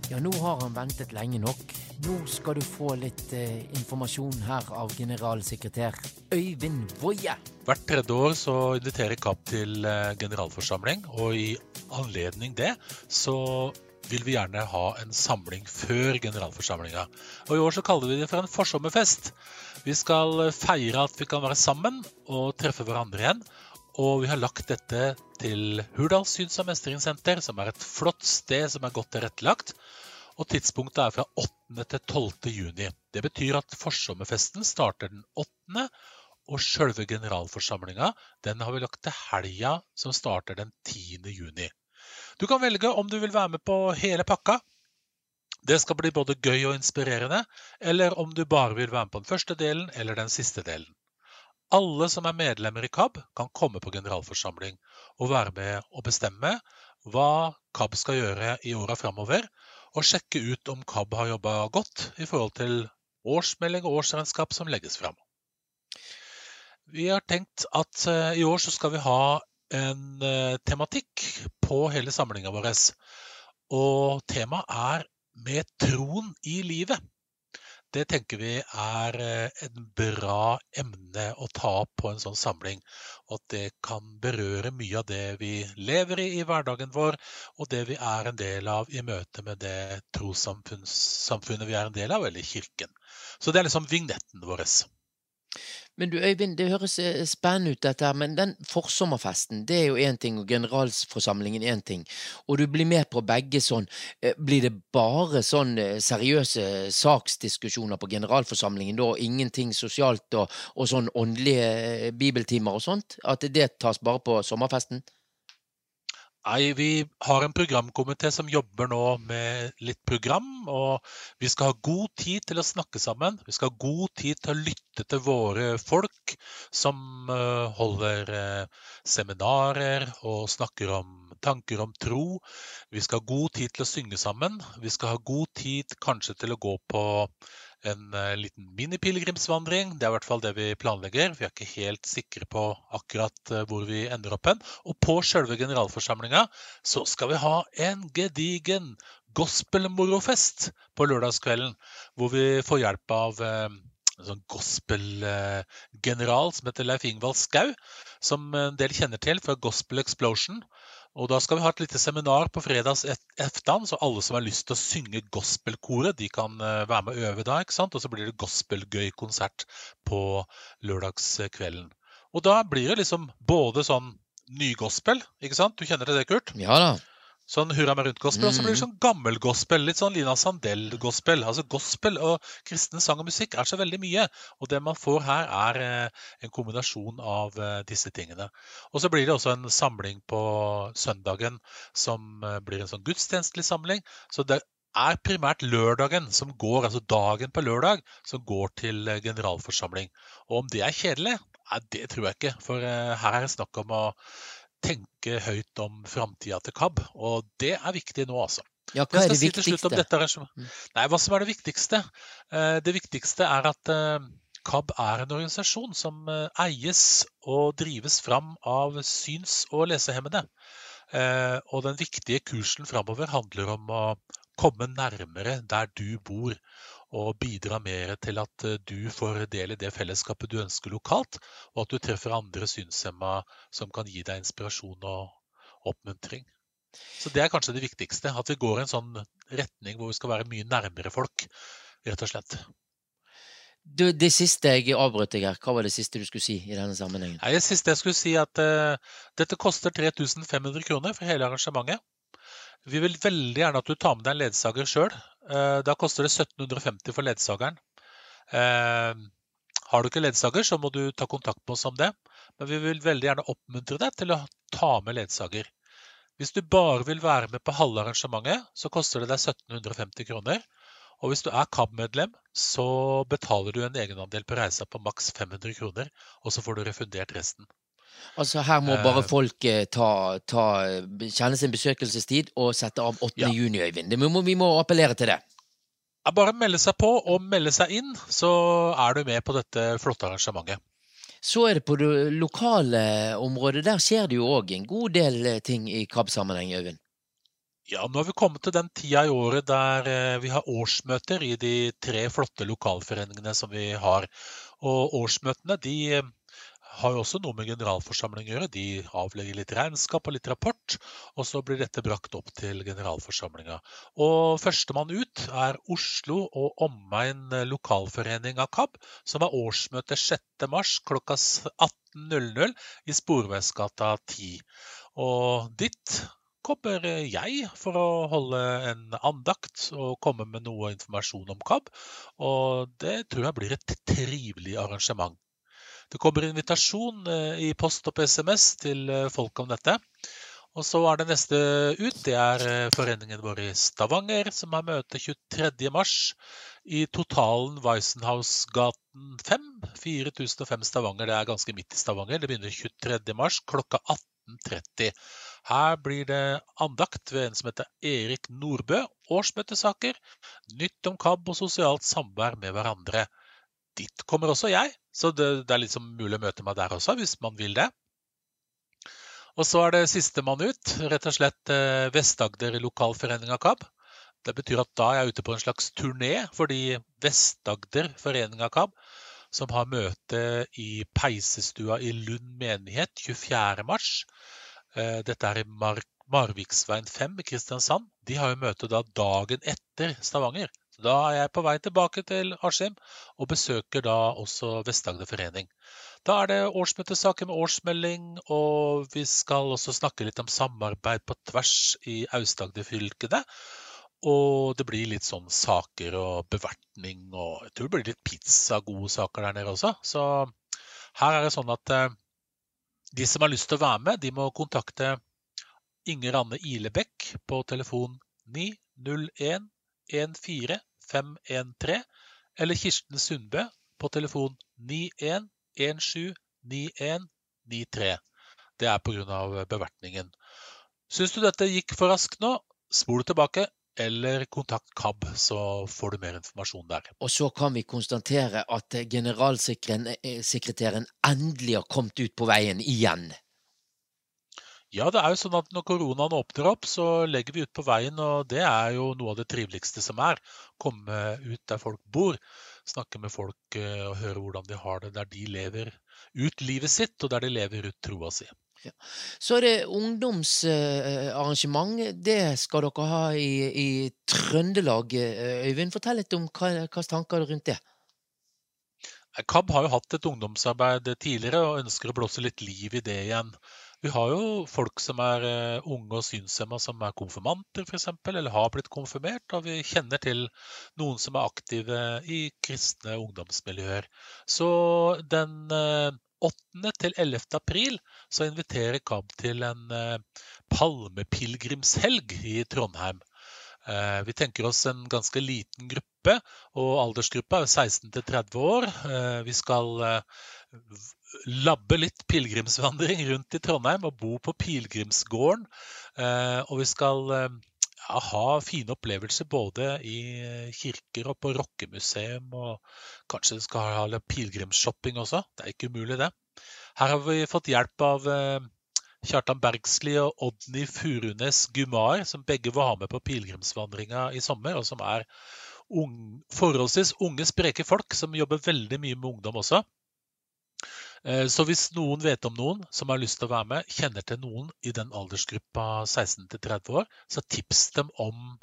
Ja, nå har han ventet lenge nok. Nå skal du få litt eh, informasjon her av generalsekretær Øyvind Woie. Hvert tredje år så inviterer KAB til eh, generalforsamling, og i anledning det så vil vi gjerne ha en samling før generalforsamlinga. Og I år så kaller vi det for en forsommerfest. Vi skal feire at vi kan være sammen og treffe hverandre igjen. Og vi har lagt dette til Hurdal syns- og mestringssenter, som er et flott sted som er godt tilrettelagt. Og tidspunktet er fra 8. til 12. juni. Det betyr at forsommerfesten starter den 8. Og sjølve generalforsamlinga den har vi lagt til helga, som starter den 10. juni. Du kan velge om du vil være med på hele pakka. Det skal bli både gøy og inspirerende, eller om du bare vil være med på den første delen eller den siste delen. Alle som er medlemmer i KAB, kan komme på generalforsamling og være med å bestemme hva KAB skal gjøre i åra framover, og sjekke ut om KAB har jobba godt i forhold til årsmelding og årsregnskap som legges fram. Vi har tenkt at eh, i år så skal vi ha en eh, tematikk på hele samlinga vår. Og temaet er 'Med troen i livet'. Det tenker vi er eh, en bra emne å ta opp på en sånn samling. Og at det kan berøre mye av det vi lever i i hverdagen vår, og det vi er en del av i møte med det trossamfunnet vi er en del av, eller Kirken. Så det er liksom vignetten vår. Men du Øyvind, det høres eh, spennende ut dette her, men den forsommerfesten det er jo én ting, og generalforsamlingen én ting. Og du blir med på begge sånn. Eh, blir det bare sånn eh, seriøse saksdiskusjoner på generalforsamlingen da, ingenting sosialt og, og sånn åndelige bibeltimer og sånt? At det tas bare på sommerfesten? Nei, vi har en programkomité som jobber nå med litt program. Og vi skal ha god tid til å snakke sammen. Vi skal ha god tid til å lytte til våre folk som eh, holder eh, seminarer og snakker om tanker om tro. Vi skal ha god tid til å synge sammen. Vi skal ha god tid kanskje til å gå på en liten liten minipilegrimsvandring. Det er i hvert fall det vi planlegger. Vi er ikke helt sikre på akkurat uh, hvor vi ender opp hen. Og på selve generalforsamlinga så skal vi ha en gedigen gospelmorofest på lørdagskvelden. Hvor vi får hjelp av uh, en sånn gospelgeneral som heter Leif Ingvald Skau, som en del kjenner til fra Gospel Explosion. Og Da skal vi ha et lite seminar på fredags ettermiddag, så alle som har lyst til å synge gospelkoret, de kan eh, være med og øve da. ikke sant? Og så blir det gospelgøy-konsert på lørdagskvelden. Og da blir det liksom både sånn nygospel, ikke sant? Du kjenner til det, Kurt? Ja da. Sånn hurra meg rundt-gospel. Og så blir det sånn gammel gospel. Litt sånn Lina Sandell-gospel. Altså Gospel og kristen sang og musikk er så veldig mye. Og det man får her, er eh, en kombinasjon av eh, disse tingene. Og så blir det også en samling på søndagen som eh, blir en sånn gudstjenestelig samling. Så det er primært lørdagen som går, altså dagen på lørdag, som går til generalforsamling. Og om det er kjedelig? Nei, det tror jeg ikke. For her er det snakk om å tenke høyt om framtida til KAB. Og det er viktig nå, altså. Ja, hva er det viktigste? Mm. Nei, hva som er det viktigste? Eh, det viktigste er at eh, KAB er en organisasjon som eh, eies og drives fram av syns- og lesehemmede. Og den viktige kursen framover handler om å komme nærmere der du bor og bidra mer til at eh, du får del i det fellesskapet du ønsker lokalt, og at du treffer andre synshemma som kan gi deg inspirasjon og oppmuntring. Så Det er kanskje det viktigste. At vi går i en sånn retning hvor vi skal være mye nærmere folk, rett og slett. Du, det siste jeg avbrøt deg her, hva var det siste du skulle si i denne sammenhengen? Nei, det siste jeg skulle si at uh, Dette koster 3500 kroner for hele arrangementet. Vi vil veldig gjerne at du tar med deg en ledsager sjøl. Eh, da koster det 1750 for ledsageren. Eh, har du ikke ledsager, så må du ta kontakt med oss om det. Men vi vil veldig gjerne oppmuntre deg til å ta med ledsager. Hvis du bare vil være med på halve arrangementet, så koster det deg 1750 kroner. Og hvis du er KAB-medlem, så betaler du en egenandel på reisa på maks 500 kroner, og så får du refundert resten. Altså Her må bare eh. folk eh, ta, ta, kjenne sin besøkelsestid og sette av 8. Ja. juni, Øyvind. Vi må, vi må appellere til det. Ja, bare melde seg på og melde seg inn, så er du med på dette flotte arrangementet. Så er det på det lokale området. Der skjer det jo òg en god del eh, ting i KAB-sammenheng, Øyvind? Ja, nå har vi kommet til den tida i året der vi har årsmøter i de tre flotte lokalforeningene som vi har. Og årsmøtene de har jo også noe med generalforsamling å gjøre. De avlegger litt regnskap og litt rapport, og så blir dette brakt opp til generalforsamlinga. Og Førstemann ut er Oslo og omegn lokalforening av KAB, som har årsmøte 6.3 klokka 18.00 i Sporveisgata 10. Og dit kommer jeg for å holde en andakt og komme med noe informasjon om KAB. Og det tror jeg blir et trivelig arrangement. Det kommer invitasjon eh, i post og på SMS til eh, folk om dette. Og så er det neste ut. Det er eh, foreningen vår i Stavanger, som har møte 23.3 i totalen Weissenhausgaten 5. 4005 Stavanger. Det er ganske midt i Stavanger. Det begynner 23.3 klokka 18.30. Her blir det andakt ved en som heter Erik Nordbø. Årsmøtesaker, nytt om KAB og sosialt samvær med hverandre dit kommer også jeg, så det, det er liksom mulig å møte meg der også, hvis man vil det. Og så er det sistemann ut, rett og slett eh, Vest-Agder lokalforening av KAB. Det betyr at da er jeg ute på en slags turné fordi Vest-Agder forening av KAB, som har møte i Peisestua i Lund menighet 24.3. Eh, dette er i Mar Marviksveien 5 i Kristiansand. De har jo møte da dagen etter Stavanger. Da er jeg på vei tilbake til Askim og besøker da også Vest-Agder forening. Da er det årsmøtesaker med årsmelding, og vi skal også snakke litt om samarbeid på tvers i Aust-Agder-fylkene. Og det blir litt sånn saker og bevertning, og jeg tror det blir litt pizza, gode saker der nede også. Så her er det sånn at eh, de som har lyst til å være med, de må kontakte Inger Anne Ilebekk på telefon 901 14 513, eller Kirsten Sundbø på telefon 91179193. Det er pga. bevertningen. Syns du dette gikk for raskt nå, spol tilbake eller kontakt KAB, så får du mer informasjon der. Og så kan vi konstatere at generalsekretæren endelig har kommet ut på veien igjen. Ja, det er jo sånn at når koronaen åpner opp, så legger vi ut på veien, og det er jo noe av det triveligste som er. Komme ut der folk bor, snakke med folk eh, og høre hvordan de har det der de lever ut livet sitt, og der de lever ut troa si. Ja. Så er det ungdomsarrangement. Det skal dere ha i, i Trøndelag. Øyvind, fortell litt om hva, hva tanker rundt det? KAB har jo hatt et ungdomsarbeid tidligere og ønsker å blåse litt liv i det igjen. Vi har jo folk som er eh, unge og synshemma som er konfirmanter, f.eks., eller har blitt konfirmert. Og vi kjenner til noen som er aktive i kristne ungdomsmiljøer. Så den 8. til 11. april så inviterer KAB til en palmepilegrimshelg i Trondheim. Eh, vi tenker oss en ganske liten gruppe, og aldersgruppa er 16 til 30 år. Eh, vi skal eh, labbe litt pilegrimsvandring rundt i Trondheim og bo på pilegrimsgården. Og vi skal ja, ha fine opplevelser både i kirker og på rockemuseum. Og kanskje vi skal ha litt pilegrimsshopping også. Det er ikke umulig, det. Her har vi fått hjelp av Kjartan Bergsli og Odny Furunes Gumar, som begge var med på pilegrimsvandringa i sommer, og som er unge, forholdsvis unge, spreke folk som jobber veldig mye med ungdom også. Eh, så hvis noen vet om noen som har lyst til å være med, kjenner til noen i den aldersgruppa 16 30 år, så tips dem, om,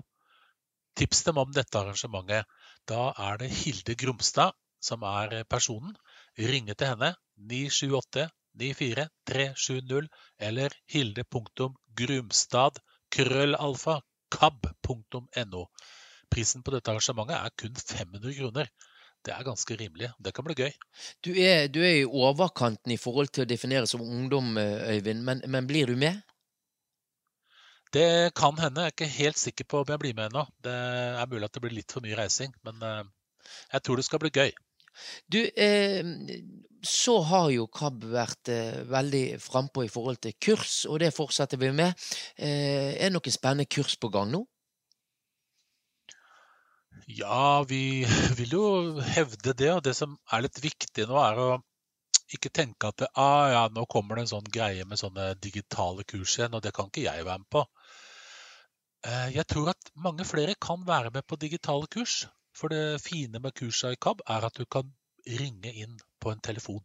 tips dem om dette arrangementet. Da er det Hilde Grumstad som er personen. Ringe til henne 978 94 370 eller hilde.grumstad krøllalfa kab.no. Prisen på dette arrangementet er kun 500 kroner. Det er ganske rimelig. Det kan bli gøy. Du er, du er i overkanten i forhold til å definere som ungdom, Øyvind, men, men blir du med? Det kan hende. Jeg er ikke helt sikker på om jeg blir med ennå. Det er mulig at det blir litt for mye reising, men eh, jeg tror det skal bli gøy. Du, eh, så har jo KAB vært eh, veldig frampå i forhold til kurs, og det fortsetter vi med. Eh, er det noen spennende kurs på gang nå? Ja, vi vil jo hevde det. Og det som er litt viktig nå, er å ikke tenke at ah, ja, nå kommer det en sånn greie med sånne digitale kurs igjen, og det kan ikke jeg være med på. Eh, jeg tror at mange flere kan være med på digitale kurs. For det fine med kursa i KAB er at du kan ringe inn på en telefon.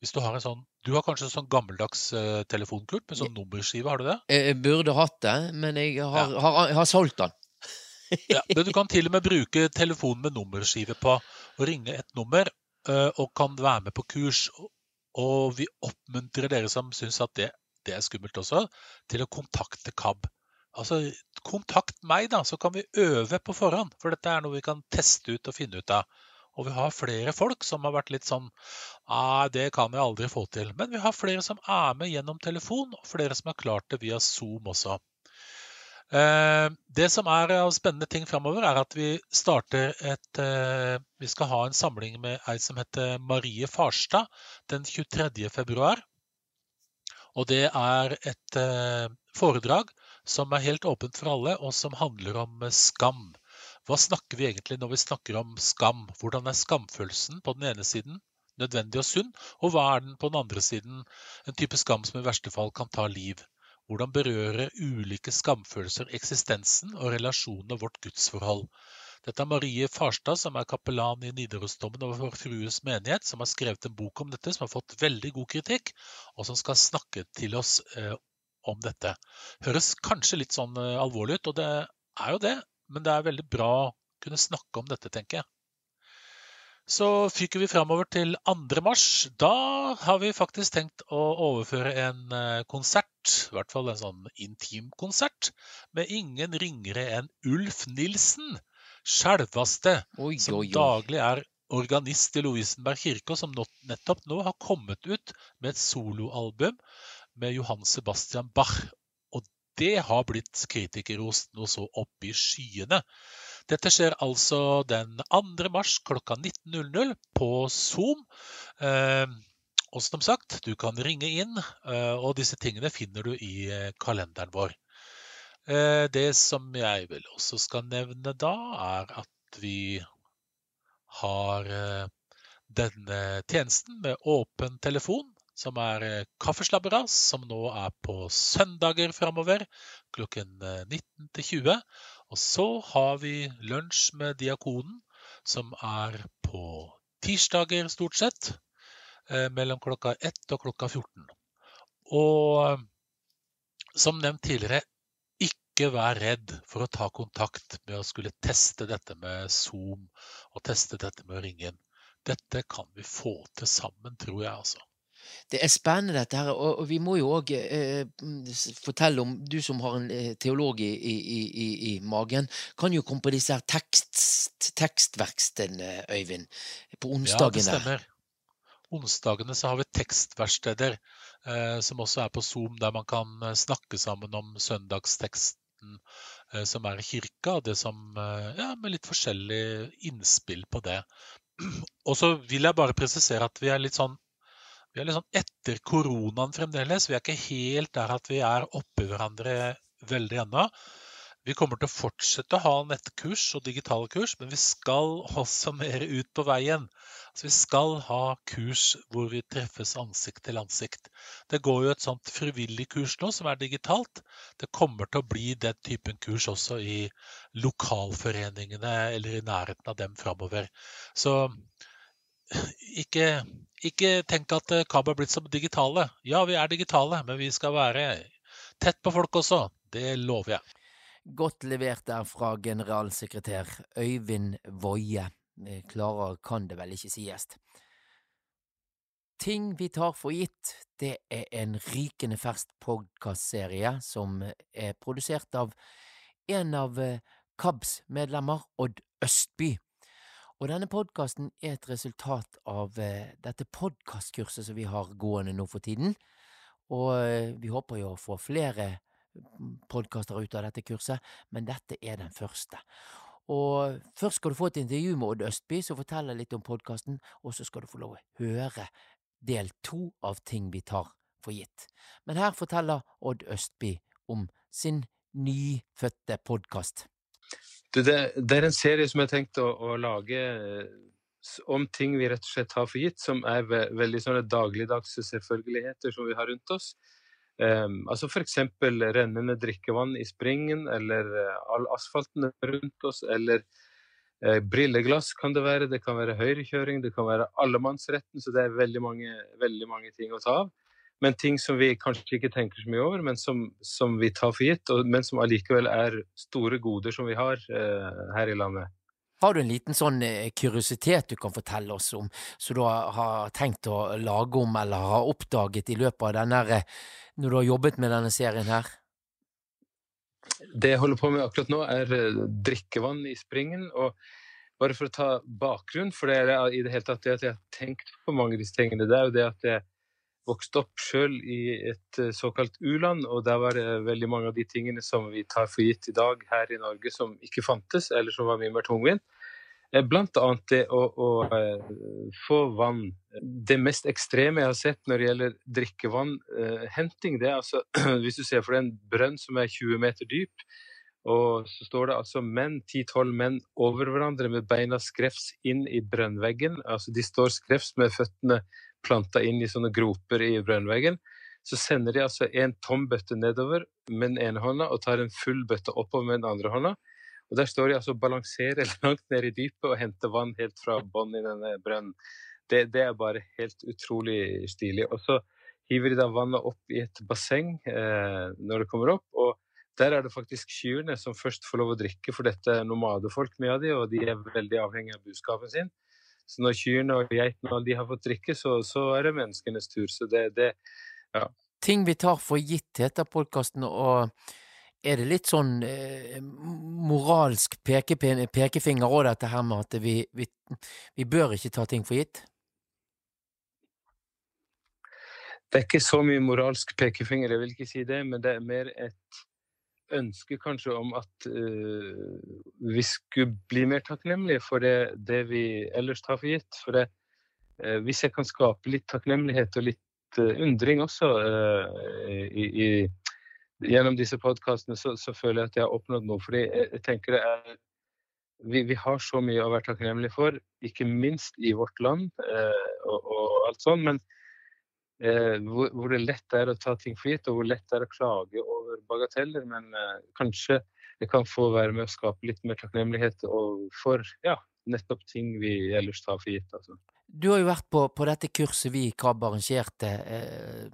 Hvis Du har en sånn, du har kanskje en sånn gammeldags telefonkult med sånn nummerskive, har du det? Jeg burde hatt det, men jeg har, ja. har, har solgt den. Ja, men Du kan til og med bruke telefonen med nummerskive på og ringe et nummer, uh, og kan være med på kurs. Og vi oppmuntrer dere som syns at det, det er skummelt også, til å kontakte KAB. Altså, kontakt meg, da, så kan vi øve på forhånd. For dette er noe vi kan teste ut og finne ut av. Og vi har flere folk som har vært litt sånn Nei, det kan jeg aldri få til. Men vi har flere som er med gjennom telefon, og flere som har klart det via Zoom også. Eh, det som er av spennende ting framover, er at vi starter et eh, Vi skal ha en samling med ei som heter Marie Farstad den 23. februar. Og det er et eh, foredrag som er helt åpent for alle, og som handler om skam. Hva snakker vi egentlig når vi snakker om skam? Hvordan er skamfølelsen på den ene siden nødvendig og sunn, og hva er den på den andre siden en type skam som i verste fall kan ta liv? Hvordan berører ulike skamfølelser eksistensen og relasjonen av vårt gudsforhold? Dette er Marie Farstad, som er kapellan i Nidarosdomen og Vår Frues menighet, som har skrevet en bok om dette, som har fått veldig god kritikk, og som skal snakke til oss eh, om dette. Høres kanskje litt sånn eh, alvorlig ut, og det er jo det, men det er veldig bra å kunne snakke om dette, tenker jeg. Så fyker vi framover til 2. mars. Da har vi faktisk tenkt å overføre en uh, konsert, i hvert fall en sånn intimkonsert, med ingen ringere enn Ulf Nilsen. Sjølvaste, som daglig er organist i Lovisenberg kirke, og som nettopp nå har kommet ut med et soloalbum med Johan Sebastian Bach. Og det har blitt kritikerrost noe så opp i skyene. Dette skjer altså den 2. mars klokka 19.00 på Zoom. Eh, og som sagt, du kan ringe inn, eh, og disse tingene finner du i eh, kalenderen vår. Det som jeg vel også skal nevne da, er at vi har denne tjenesten med åpen telefon som er eh, Kaffeslabberas, som nå er på søndager framover klokken 19 eh, til 20. Og så har vi lunsj med Diakonen, som er på tirsdager stort sett, eh, mellom klokka 1 og klokka 14. Og som nevnt tidligere, ikke vær redd for å ta kontakt med å skulle teste dette med Zoom og teste dette med å ringe inn. Dette kan vi få til sammen, tror jeg altså. Det er spennende dette her, og, og vi må jo òg eh, fortelle om Du som har en eh, teolog i, i, i, i, magen, kan jo komme på disse her tekst, tekstverkstedene, Øyvind. På onsdagene. Ja, det stemmer. Onsdagene så har vi tekstverksteder, eh, som også er på Zoom, der man kan eh, snakke sammen om søndagsteksten eh, som er i kirka, det som, ja, med litt forskjellig innspill på det. Og så vil jeg bare presisere at vi er litt sånn vi er litt sånn etter koronaen fremdeles. Vi er ikke helt der at vi er oppi hverandre veldig ennå. Vi kommer til å fortsette å ha nettkurs og digitale kurs, men vi skal også mer ut på veien. Altså, vi skal ha kurs hvor vi treffes ansikt til ansikt. Det går jo et sånt frivillig kurs nå som er digitalt. Det kommer til å bli den typen kurs også i lokalforeningene eller i nærheten av dem framover. Så ikke, ikke tenk at eh, KAB er blitt som digitale. Ja, vi er digitale, men vi skal være tett på folk også. Det lover jeg. Godt levert der fra generalsekretær Øyvind Woie. Klarere kan det vel ikke sies. Ting vi tar for gitt, det er en rykende fersk podkastserie som er produsert av en av eh, KABs medlemmer, Odd Østby. Og denne podkasten er et resultat av eh, dette podkastkurset som vi har gående nå for tiden. Og eh, vi håper jo å få flere podkaster ut av dette kurset, men dette er den første. Og først skal du få et intervju med Odd Østby som forteller litt om podkasten, og så skal du få lov å høre del to av ting vi tar for gitt. Men her forteller Odd Østby om sin nyfødte podkast. Det, det, er en serie som jeg har tenkt å, å, lage eh, om ting vi rett og slett har for gitt, som er ve veldig sånne dagligdagse selvfølgeligheter som vi har rundt oss. Um, altså F.eks. rennende drikkevann i springen, eller uh, all asfalten rundt oss, eller uh, brilleglass kan det være, det kan være høyrekjøring, det kan være allemannsretten, så det er veldig mange, veldig mange ting å ta av men ting som vi kanskje ikke tenker så mye over, men som, som vi tar for gitt, og, men som allikevel er store goder som vi har eh, her i landet. Har du en liten sånn eh, kuriositet du kan fortelle oss om, som du har tenkt å lage om eller har oppdaget i løpet av denne, eh, når du har jobbet med denne serien her? Det jeg holder på med akkurat nå, er eh, drikkevann i springen. og bare for å ta bakgrunn for det, er i det hele tatt det at jeg har tenkt på mange av disse tingene, det er jo det at jeg vokste opp sjøl i et eh, såkalt u-land, og der var det veldig mange av de tingene som vi tar for gitt i dag her i Norge, som ikke fantes, eller som var mye mer tungvint. Eh, blant annet det å, å, eh, få vann. Det mest ekstreme jeg har sett når det gjelder drikkevannhenting, det er altså hvis du ser for deg en brønn som er 20 meter dyp, og så står det altså menn, 10-12 menn over hverandre med beina skrevs inn i brønnveggen. Altså de står skrevs med føttene planta inn i sånne groper i brønnveggen. Så sender de altså en tom bøtte nedover med den ene hånda og tar en full bøtte oppover med den andre hånda. Og Der står de altså og balanserer langt ned i dypet og henter vann helt fra bånn i denne brønnen. Det, det, er bare helt utrolig stilig. Og så hiver de da vannet opp i et basseng eh, når det kommer opp. og der er det faktisk kyrne som først får lov å drikke, for dette er nomadefolk med av de, og de er veldig avhengig av buskapen sin. Så når kyrne og geitene de har fått drikke, så, så, er det menneskenes tur. Så det, det ja. Ting vi tar for gitt, heter podkasten, og er det litt sånn eh, moralsk pekefinger òg, dette her med at vi, vi, vi bør ikke ta ting for gitt? Det er ikke så mye moralsk pekefinger, jeg vil ikke si det, men det er mer et ønske kanskje om at uh, vi skulle bli mer takknemlige for det, det, vi ellers tar for gitt. For det, uh, hvis jeg kan skape litt takknemlighet og litt uh, undring også i, i, gjennom disse podkastene, så, så, føler jeg at jeg har oppnådd noe. Fordi jeg, jeg tenker det er vi, vi, har så mye å være takknemlige for, ikke minst i vårt land og, og alt sånt. Men hvor, hvor, det lett er å ta ting for gitt, og hvor lett det er å klage over bagateller. Men eh, kanskje det kan få være med å skape litt mer takknemlighet for ja, nettopp ting vi ellers tar for gitt. Altså. Du har jo vært på, på dette kurset vi i KAB arrangerte eh,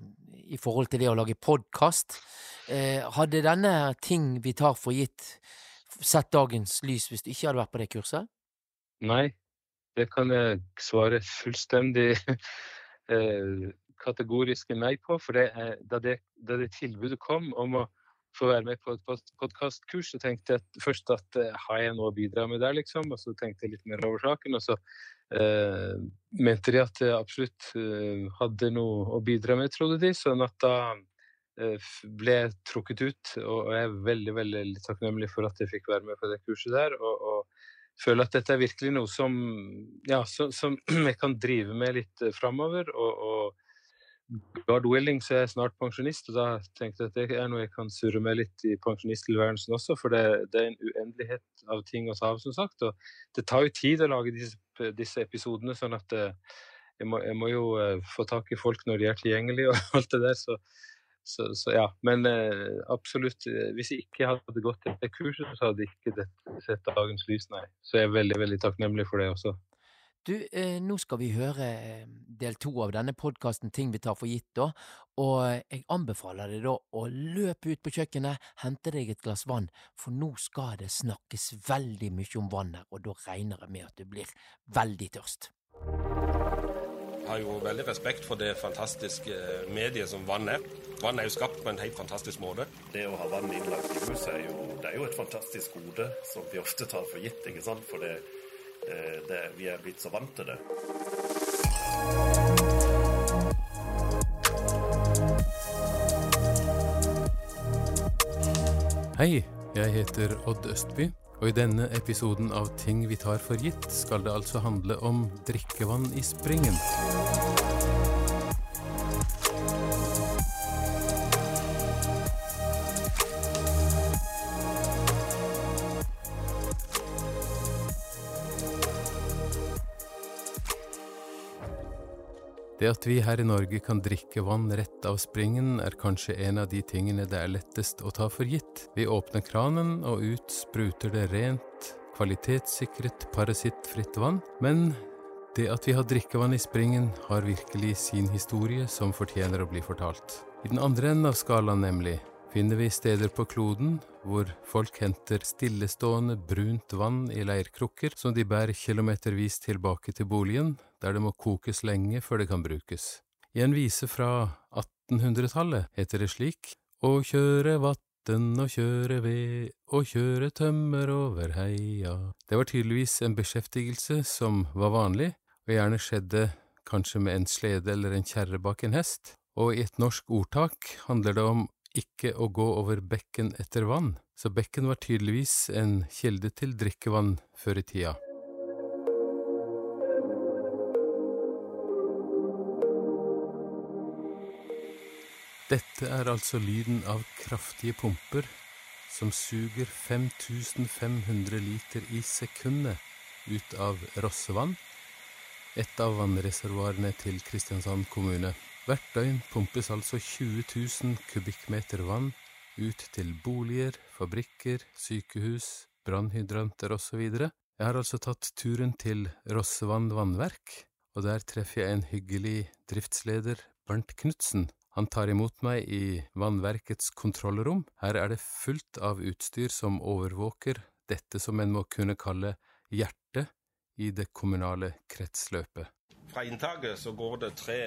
i forhold til det å lage podkast. Eh, hadde denne ting vi tar for gitt, sett dagens lys hvis du ikke hadde vært på det kurset? Nei, det kan jeg svare fullstendig eh, kategoriske nei på. For det, da, det, da, det, tilbudet kom om å få være med på et podkastkurs, så tenkte jeg først at har jeg noe å bidra med der, liksom? Og så tenkte jeg litt mer over saken. Og så eh, mente de at jeg absolutt eh, hadde noe å bidra med, trodde de. Sånn at da eh, ble trukket ut, og jeg er veldig veldig takknemlig for at jeg fikk være med på det kurset der. og, og føler at dette er virkelig noe som, ja, som, som jeg kan drive med litt framover. Og, og God willing så er jeg snart pensjonist, og da tenkte jeg at det er noe jeg kan surre med litt i pensjonisttilværelsen også, for det, det, er en uendelighet av ting å ta av, som sagt. Og det tar jo tid å lage disse, disse episodene, sånn at det, jeg, må, jeg, må, jo uh, få tak i folk når de er tilgjengelige og alt det der. så så, så, ja, Men eh, absolutt. Eh, hvis jeg ikke hadde gått det kurset, så hadde jeg ikke sett dagens lys, nei. Så jeg er veldig, veldig takknemlig for det også. Du, eh, nå skal vi høre eh, del to av denne podkasten Ting vi tar for gitt, da. Og jeg anbefaler deg da å løpe ut på kjøkkenet, hente deg et glass vann, for nå skal det snakkes veldig mye om vann her, og da regner jeg med at du blir veldig tørst Jeg har jo veldig respekt for det fantastiske mediet som vann er. Vann er jo skapt på en helt fantastisk måte. Det å ha vann innlagt i huset er jo, det er jo et fantastisk gode som vi ofte tar for gitt. ikke sant? For det, det, vi er blitt så vant til det. Hei, jeg heter Odd Østby. Og i denne episoden av Ting vi tar for gitt, skal det altså handle om drikkevann i springen. Det at vi her i Norge kan drikke vann rett av springen, er kanskje en av de tingene det er lettest å ta for gitt. Vi åpner kranen, og ut spruter det rent, kvalitetssikret, parasittfritt vann. Men det at vi har drikkevann i springen, har virkelig sin historie som fortjener å bli fortalt. I den andre enden av skalaen, nemlig, finner vi steder på kloden hvor folk henter stillestående, brunt vann i leirkrukker som de bærer kilometervis tilbake til boligen, der det må kokes lenge før det kan brukes. I en vise fra 1800-tallet heter det slik Å kjøre vatn og kjøre ved og kjøre tømmer over heia. Det var tydeligvis en beskjeftigelse som var vanlig, og gjerne skjedde kanskje med en slede eller en kjerre bak en hest, og i et norsk ordtak handler det om ikke å gå over bekken etter vann, så bekken var tydeligvis en kilde til drikkevann før i tida. Dette er altså lyden av kraftige pumper som suger 5500 liter i sekundet ut av Rossevann, et av vannreservoarene til Kristiansand kommune. Hvert døgn pumpes altså 20 000 kubikkmeter vann ut til boliger, fabrikker, sykehus, brannhydranter osv. Jeg har altså tatt turen til Rossevann vannverk, og der treffer jeg en hyggelig driftsleder, Bernt Knutsen. Han tar imot meg i vannverkets kontrollrom. Her er det fullt av utstyr som overvåker dette som en må kunne kalle hjertet i det kommunale kretsløpet. Fra inntaket så går det tre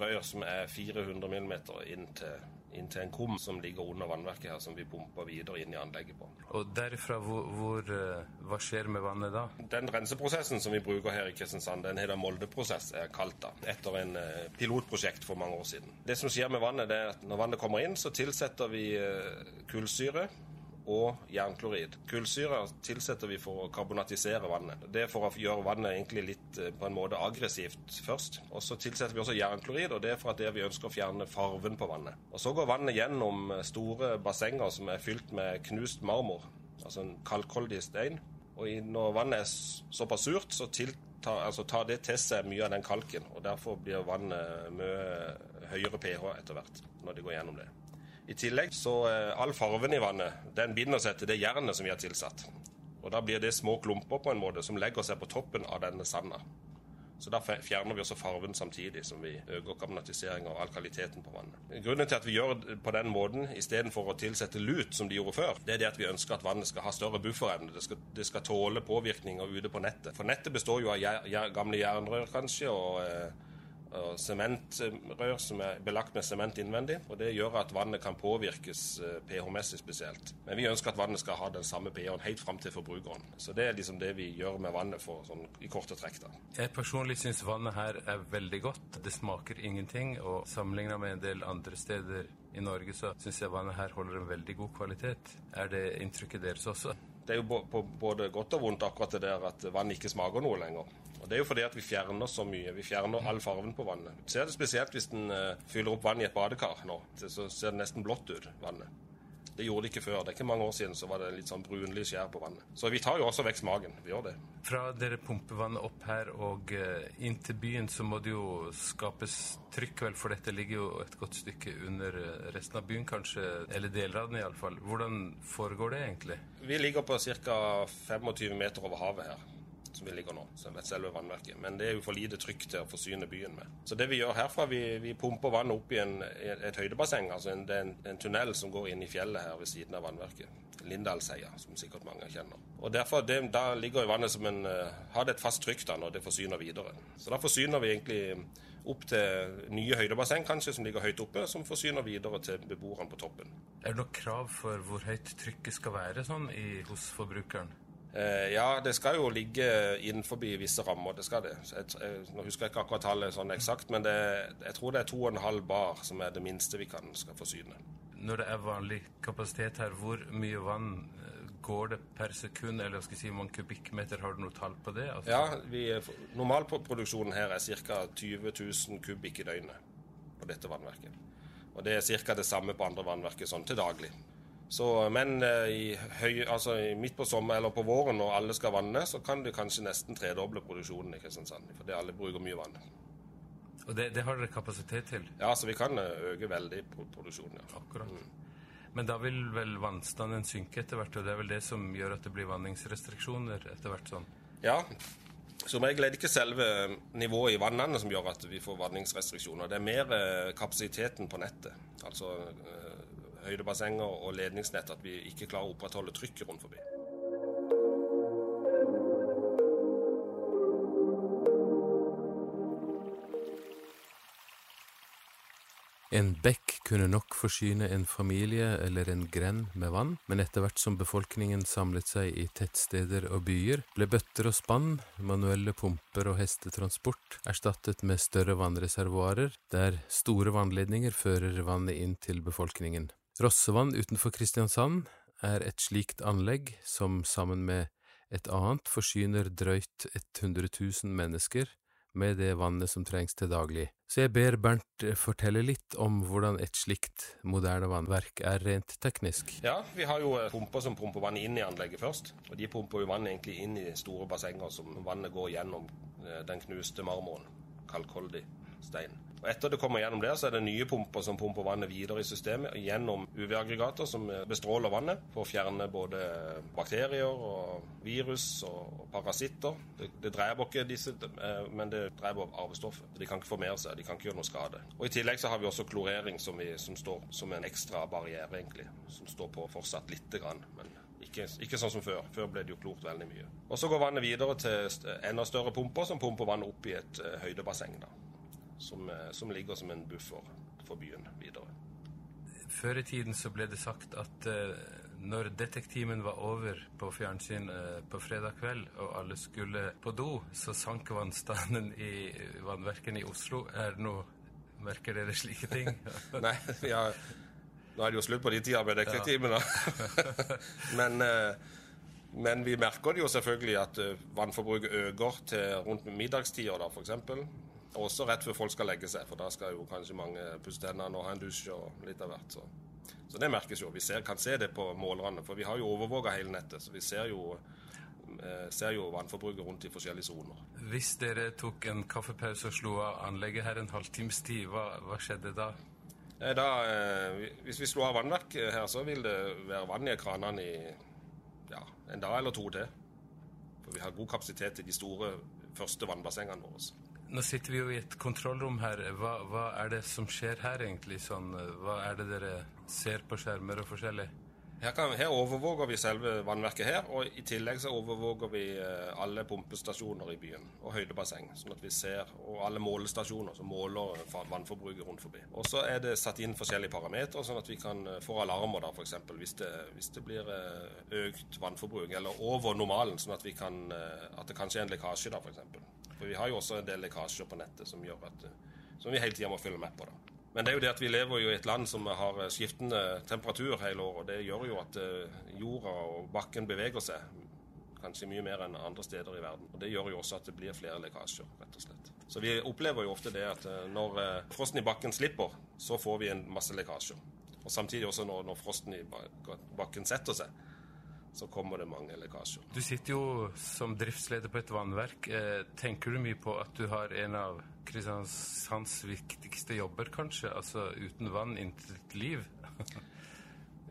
rør som er 400 mm inn til, inn til en kum som ligger under vannverket her, som vi pumper videre inn i anlegget på. Og derifra, hvor, hvor, eh, hva skjer med vannet da? Den renseprosessen som vi bruker her i Kristiansand, den heter Moldeprosess, er kalt da, etter en eh, pilotprosjekt for mange år siden. Det som skjer med vannet, det er at når vannet kommer inn, så tilsetter vi eh, kullsyre og jernklorid. Kullsyre tilsetter vi for å karbonatisere vannet. Det er for å gjøre vannet egentlig litt eh, på en måte aggressivt først. Og så tilsetter vi også jernklorid, og det er for at det vi ønsker å fjerne farven på vannet. Og så går vannet gjennom eh, store bassenger som er fylt med knust marmor, altså en kalkholdig stein. Og når vannet er såpass surt, så tiltar, altså tar det til seg mye av den kalken. Og derfor blir vannet mye høyere pH etter hvert når det går gjennom det. I tillegg så eh, all farven i vannet den binder seg til det jernet som vi har tilsatt. Og Da blir det små klumper på en måte som legger seg på toppen av denne sanda. Så Da fjerner vi også farven samtidig som vi øker karbonatisering og alkaliteten på vannet. Grunnen til at vi gjør det på den måten istedenfor å tilsette lut, som de gjorde før, det er det at vi ønsker at vannet skal ha større bufferevne. Det, skal, det skal tåle påvirkninger ute på nettet. For nettet består jo av gamle jernrør, kanskje, og, eh, og sementrør som er belagt med sement innvendig. og Det gjør at vannet kan påvirkes eh, pH-messig spesielt. Men vi ønsker at vannet skal ha den samme pH-en helt fram til forbrukeren. Så Det er liksom det vi gjør med vannet for, sånn, i korte trekk. da. Jeg personlig syns vannet her er veldig godt. Det smaker ingenting. Og sammenligna med en del andre steder i Norge, så syns jeg vannet her holder en veldig god kvalitet. Er det inntrykket deres også? Det er jo på både godt og vondt akkurat det der at vann ikke smaker noe lenger. Og Det er jo fordi at vi fjerner så mye. Vi fjerner all farven på vannet. Du ser det spesielt hvis en uh, fyller opp vann i et badekar nå. Så ser det nesten blått ut, vannet. Det gjorde det ikke før. Det er ikke mange år siden så var det litt sånn brunlig skjær på vannet. Så vi tar jo også vekk smaken. Vi gjør det. Fra dere pumper vannet opp her og uh, inn til byen, så må det jo skapes trykk, vel, for dette ligger jo et godt stykke under eh, resten av byen, kanskje, eller deler av den iallfall. Hvordan foregår det egentlig? Vi ligger på ca. 25 meter over havet her som vi ligger nå, selve vannverket. Men det er jo for lite trykk til å forsyne byen med. Så det vi gjør herfra, vi, vi pumper vannet opp i en, et høydebasseng. altså en, Det er en, en, tunnel som går inn i fjellet her ved siden av vannverket. Lindalseia, som sikkert mange kjenner. Og derfor, det, Da ligger jo vannet som en uh, Har det et fast trykk da når det forsyner videre. Så da forsyner vi egentlig opp til nye høydebasseng kanskje, som ligger høyt oppe, som forsyner videre til beboerne på toppen. Er det noe krav for hvor høyt trykket skal være sånn i, hos forbrukeren? Eh, ja, det skal jo ligge innenfor visse rammer. det skal det. Jeg, jeg, nå husker jeg ikke akkurat tallet sånn eksakt, men det, jeg tror det er 2,5 bar som er det minste vi kan skal forsyne. Når det er vanlig kapasitet her, hvor mye vann eh, går det per sekund, eller skal jeg si mange kubikkmeter? Har du noe tall på det? Altså? Ja, vi, Normalproduksjonen her er ca. 20 000 kubikk i døgnet på dette vannverket. Og det er ca. det samme på andre vannverket sånn til daglig. Så, men eh, i høy, altså midt på sommer eller på våren når alle skal vanne, så kan det kanskje nesten tredoble produksjonen i Kristiansand. Fordi alle bruker mye vann. Og det, det, har dere kapasitet til? Ja, så vi kan eh, øke veldig produksjonen. Ja. Akkurat. Mm. Men da vil vel vannstanden synke etter hvert, og det er vel det som gjør at det blir vanningsrestriksjoner etter hvert sånn? Ja. Som regel er det ikke selve nivået i vannene som gjør at vi får vanningsrestriksjoner. Det er mer eh, kapasiteten på nettet. Altså høydebassenger og ledningsnett at vi ikke klarer å opprettholde trykket rundt forbi. En bekk kunne nok forsyne en familie eller en grend med vann, men etter hvert som befolkningen samlet seg i tettsteder og byer, ble bøtter og spann, manuelle pumper og hestetransport erstattet med større vannreservoarer, der store vannledninger fører vannet inn til befolkningen. Rossevann utenfor Kristiansand er et slikt anlegg som sammen med et annet forsyner drøyt 100 000 mennesker med det vannet som trengs til daglig. Så jeg ber Bernt fortelle litt om hvordan et slikt moderne vannverk er rent teknisk. Ja, vi har jo eh, pumper som pumper vannet inn i anlegget først. Og de pumper jo vannet egentlig inn i store bassenger som vannet går gjennom eh, den knuste marmoren, kalkholdig stein. Og Etter det kommer gjennom der, så er det nye pumper som pumper vannet videre i systemet gjennom UV-aggregater som bestråler vannet for å fjerne både bakterier og virus og parasitter. Det, det dreper ikke disse, eh, men det dreper arvestoffet. De kan ikke formere seg, de kan ikke gjøre noe skade. Og I tillegg så har vi også klorering som, vi, som står som en ekstra barriere, egentlig. Som står på fortsatt lite grann. men ikke, ikke, sånn som før. Før ble det jo klort veldig mye. Og Så går vannet videre til enda større pumper, som pumper vannet opp i et uh, høydebasseng. da som, eh, som, ligger som en buffer for byen videre. Før i tiden så ble det sagt at uh, når detektimen var over på fjernsyn uh, på fredag kveld, og alle skulle på do, så sank vannstanden i vannverkene i Oslo. Er det noe Merker dere slike ting? Nei, ja, nå er det jo slutt på de tida med detektimen da. men, uh, men vi merker det jo selvfølgelig at vannforbruket øker til rundt middagstider, da, f.eks. Også rett før folk skal legge seg, for da skal jo kanskje mange pusse tennene og ha en dusj og litt av hvert. Så, så det merkes jo. Vi ser, kan se det på målerne, for vi har jo overvåka hele nettet. Så vi ser jo, eh, ser jo vannforbruket rundt i forskjellige soner. Hvis dere tok en kaffepause og slo av anlegget her en halvtimes tid, hva, hva skjedde da? Eh, da, eh, hvis vi slo av vannverket her, så vil det være vann i kranene i ja, en dag eller to til. For vi har god kapasitet i de store første vannbassengene våre. Nå sitter vi jo i et kontrollrom her. Hva, hva, er det som skjer her, egentlig? Sånn, hva er det dere ser på skjermer og forskjellig? Her, kan, her, overvåker vi selve vannverket her, og i tillegg så overvåker vi eh, alle pumpestasjoner i byen og høydebasseng. sånn at vi ser, Og alle målestasjoner som måler vannforbruket rundt forbi. Og så er det satt inn forskjellige parametere, sånn at vi kan få alarmer da, f.eks. Hvis, hvis det blir økt vannforbruk, eller over normalen, sånn at, vi kan, at det kanskje er en lekkasje da, f.eks. For, for vi har jo også en del lekkasjer på nettet som, gjør at, som vi hele tida må følge med på. da. Men det er jo det at vi lever jo i et land som har skiftende temperatur hele året. og Det gjør jo at eh, jorda og bakken beveger seg. Kanskje mye mer enn andre steder i verden. Og Det gjør jo også at det blir flere lekkasjer, rett og slett. Så vi opplever jo ofte det at eh, når eh, frosten i bakken slipper, så får vi en masse lekkasjer. Og samtidig også når, når frosten i bakken setter seg, så kommer det mange lekkasjer. Du sitter jo som driftsleder på et vannverk. Tenker du mye på at du har en av Kristiansands viktigste jobber, kanskje? Altså uten vann intet liv?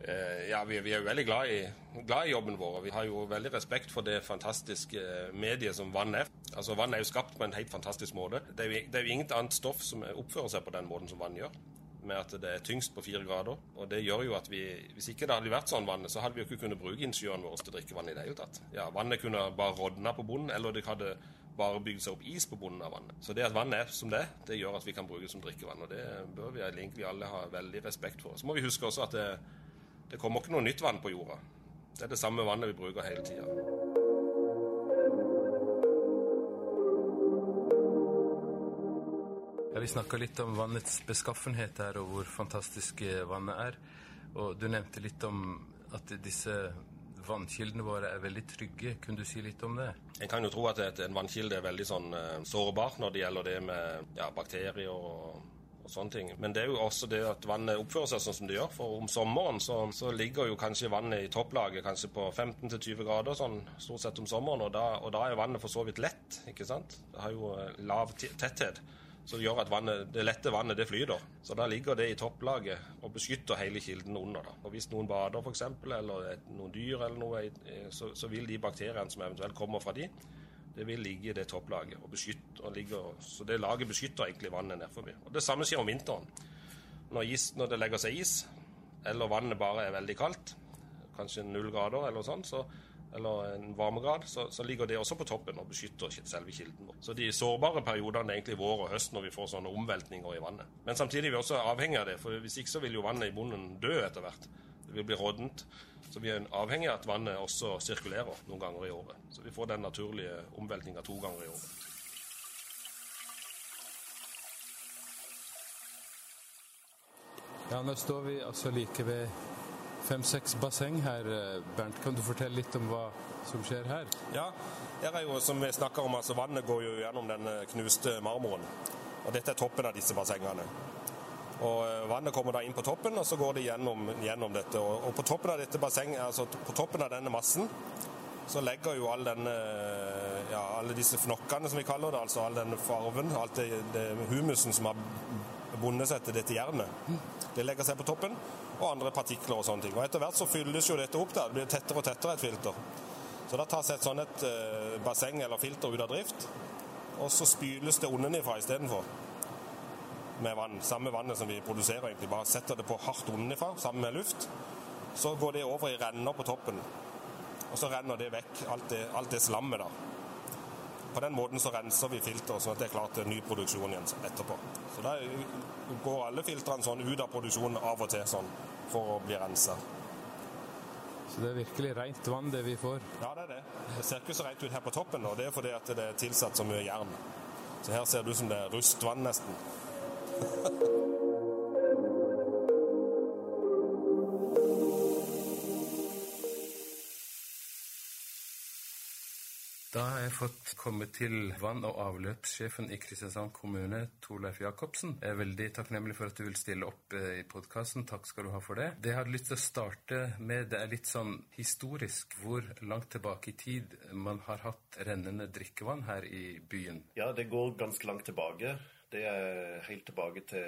Eh, ja, vi, vi, er jo veldig glad i, glad i, jobben vår. Vi har jo veldig respekt for det fantastiske mediet som vann er. Altså, Vann er jo skapt på en helt fantastisk måte. Det er, jo, det er jo inget annet stoff som oppfører seg på den måten som vann gjør med at det er tyngst på fire grader. Og det gjør jo at vi, Hvis ikke det hadde vært sånn vannet, så hadde vi jo ikke kunnet bruke innsjøene våre til drikkevann i det hele tatt. Ja, Vannet kunne bare rådna på bunnen, eller det hadde bare bygd seg opp is på bunnen av vannet. Så det at vannet er som det, det gjør at vi kan bruke det som drikkevann. Og det bør vi egentlig alle ha veldig respekt for. Så må vi huske også at det, det kommer ikke noe nytt vann på jorda. Det er det samme vannet vi bruker hele tida. Ja, vi snakka litt om vannets beskaffenhet her, og hvor fantastisk vannet er. Og du nevnte litt om at disse vannkildene våre er veldig trygge. Kunne du si litt om det? En kan jo tro at en vannkilde er veldig sånn uh, sårbar når det gjelder det med ja, bakterier og, og, sånne ting. Men det er jo også det at vannet oppfører seg sånn som det gjør. For om sommeren så, så ligger jo kanskje vannet i topplaget kanskje på 15-20 grader sånn stort sett om sommeren, og da, og da er vannet for så vidt lett, ikke sant? Det har jo eh, lav tetthet som gjør at vannet, det lette vannet det flyter. Så da ligger det i topplaget og beskytter hele kilden under. Da. Og Hvis noen bader f.eks., eller noen dyr, eller noe, så, så, vil de bakteriene som eventuelt kommer fra de, det vil ligge i det topplaget. og beskytte, og ligger, Så det laget beskytter egentlig vannet nedfor. Og Det samme skjer om vinteren. Når, is, når det legger seg is, eller vannet bare er veldig kaldt, kanskje null grader eller sånn, så eller en varmegrad, så, så, ligger det også på toppen og beskytter selve kilden. Så de sårbare periodene er egentlig vår og høst når vi får sånne omveltninger i vannet. Men samtidig er vi også avhengig av det, for hvis ikke så vil jo vannet i bunnen dø etter hvert. Det vil bli råddent. Så vi er avhengig av at vannet også sirkulerer noen ganger i året. Så vi får den naturlige omveltninga to ganger i året. Ja, nå står vi altså like ved fem-seks basseng her. Eh, Bernt, kan du fortelle litt om hva som skjer her? Ja, her er jo, som vi snakker om, altså Vannet går jo gjennom den eh, knuste marmoren. Og Dette er toppen av disse bassengene. Og eh, Vannet kommer da inn på toppen, og så går det gjennom, gjennom dette. Og, og, på toppen av dette bassenget, altså på toppen av denne massen så legger jo all denne, ja, alle disse fnokkene, som vi kaller det, altså all den farven, alt det humusen som har bundet seg til dette jernet, det legger seg på toppen og andre partikler og sånne ting. Og Etter hvert så fylles jo dette opp. da, Det blir tettere og tettere et filter. Så da tas et sånn et uh, basseng eller filter ut av drift, og så spyles det detonnenifra istedenfor. Med vann. Samme vannet som vi produserer, egentlig. Bare setter det på hardt hardtonnenifra sammen med luft. Så går det over i renner på toppen. Og så renner det vekk, alt det, alt det slammet, da. På den måten så renser vi filteret, sånn at det er klart til ny produksjon igjen etterpå. Så da går alle filtrene sånn ut av produksjonen av og til sånn, for å bli rensa. Så det er virkelig rent vann det vi får? Ja, det er det. Det ser ikke så rent ut her på toppen, og det er fordi at det er tilsatt så mye jern. Så her ser det ut som det er rustvann, nesten. jeg fått komme til vann- og avløpssjefen i Kristiansand kommune, Torleif Jacobsen. Jeg er veldig takknemlig for at du vil stille opp eh, i podkasten. Takk skal du ha for det. Det jeg hadde lyst til å starte med, det er litt sånn historisk hvor langt tilbake i tid man har hatt rennende drikkevann her i byen. Ja, det går ganske langt tilbake. Det er helt tilbake til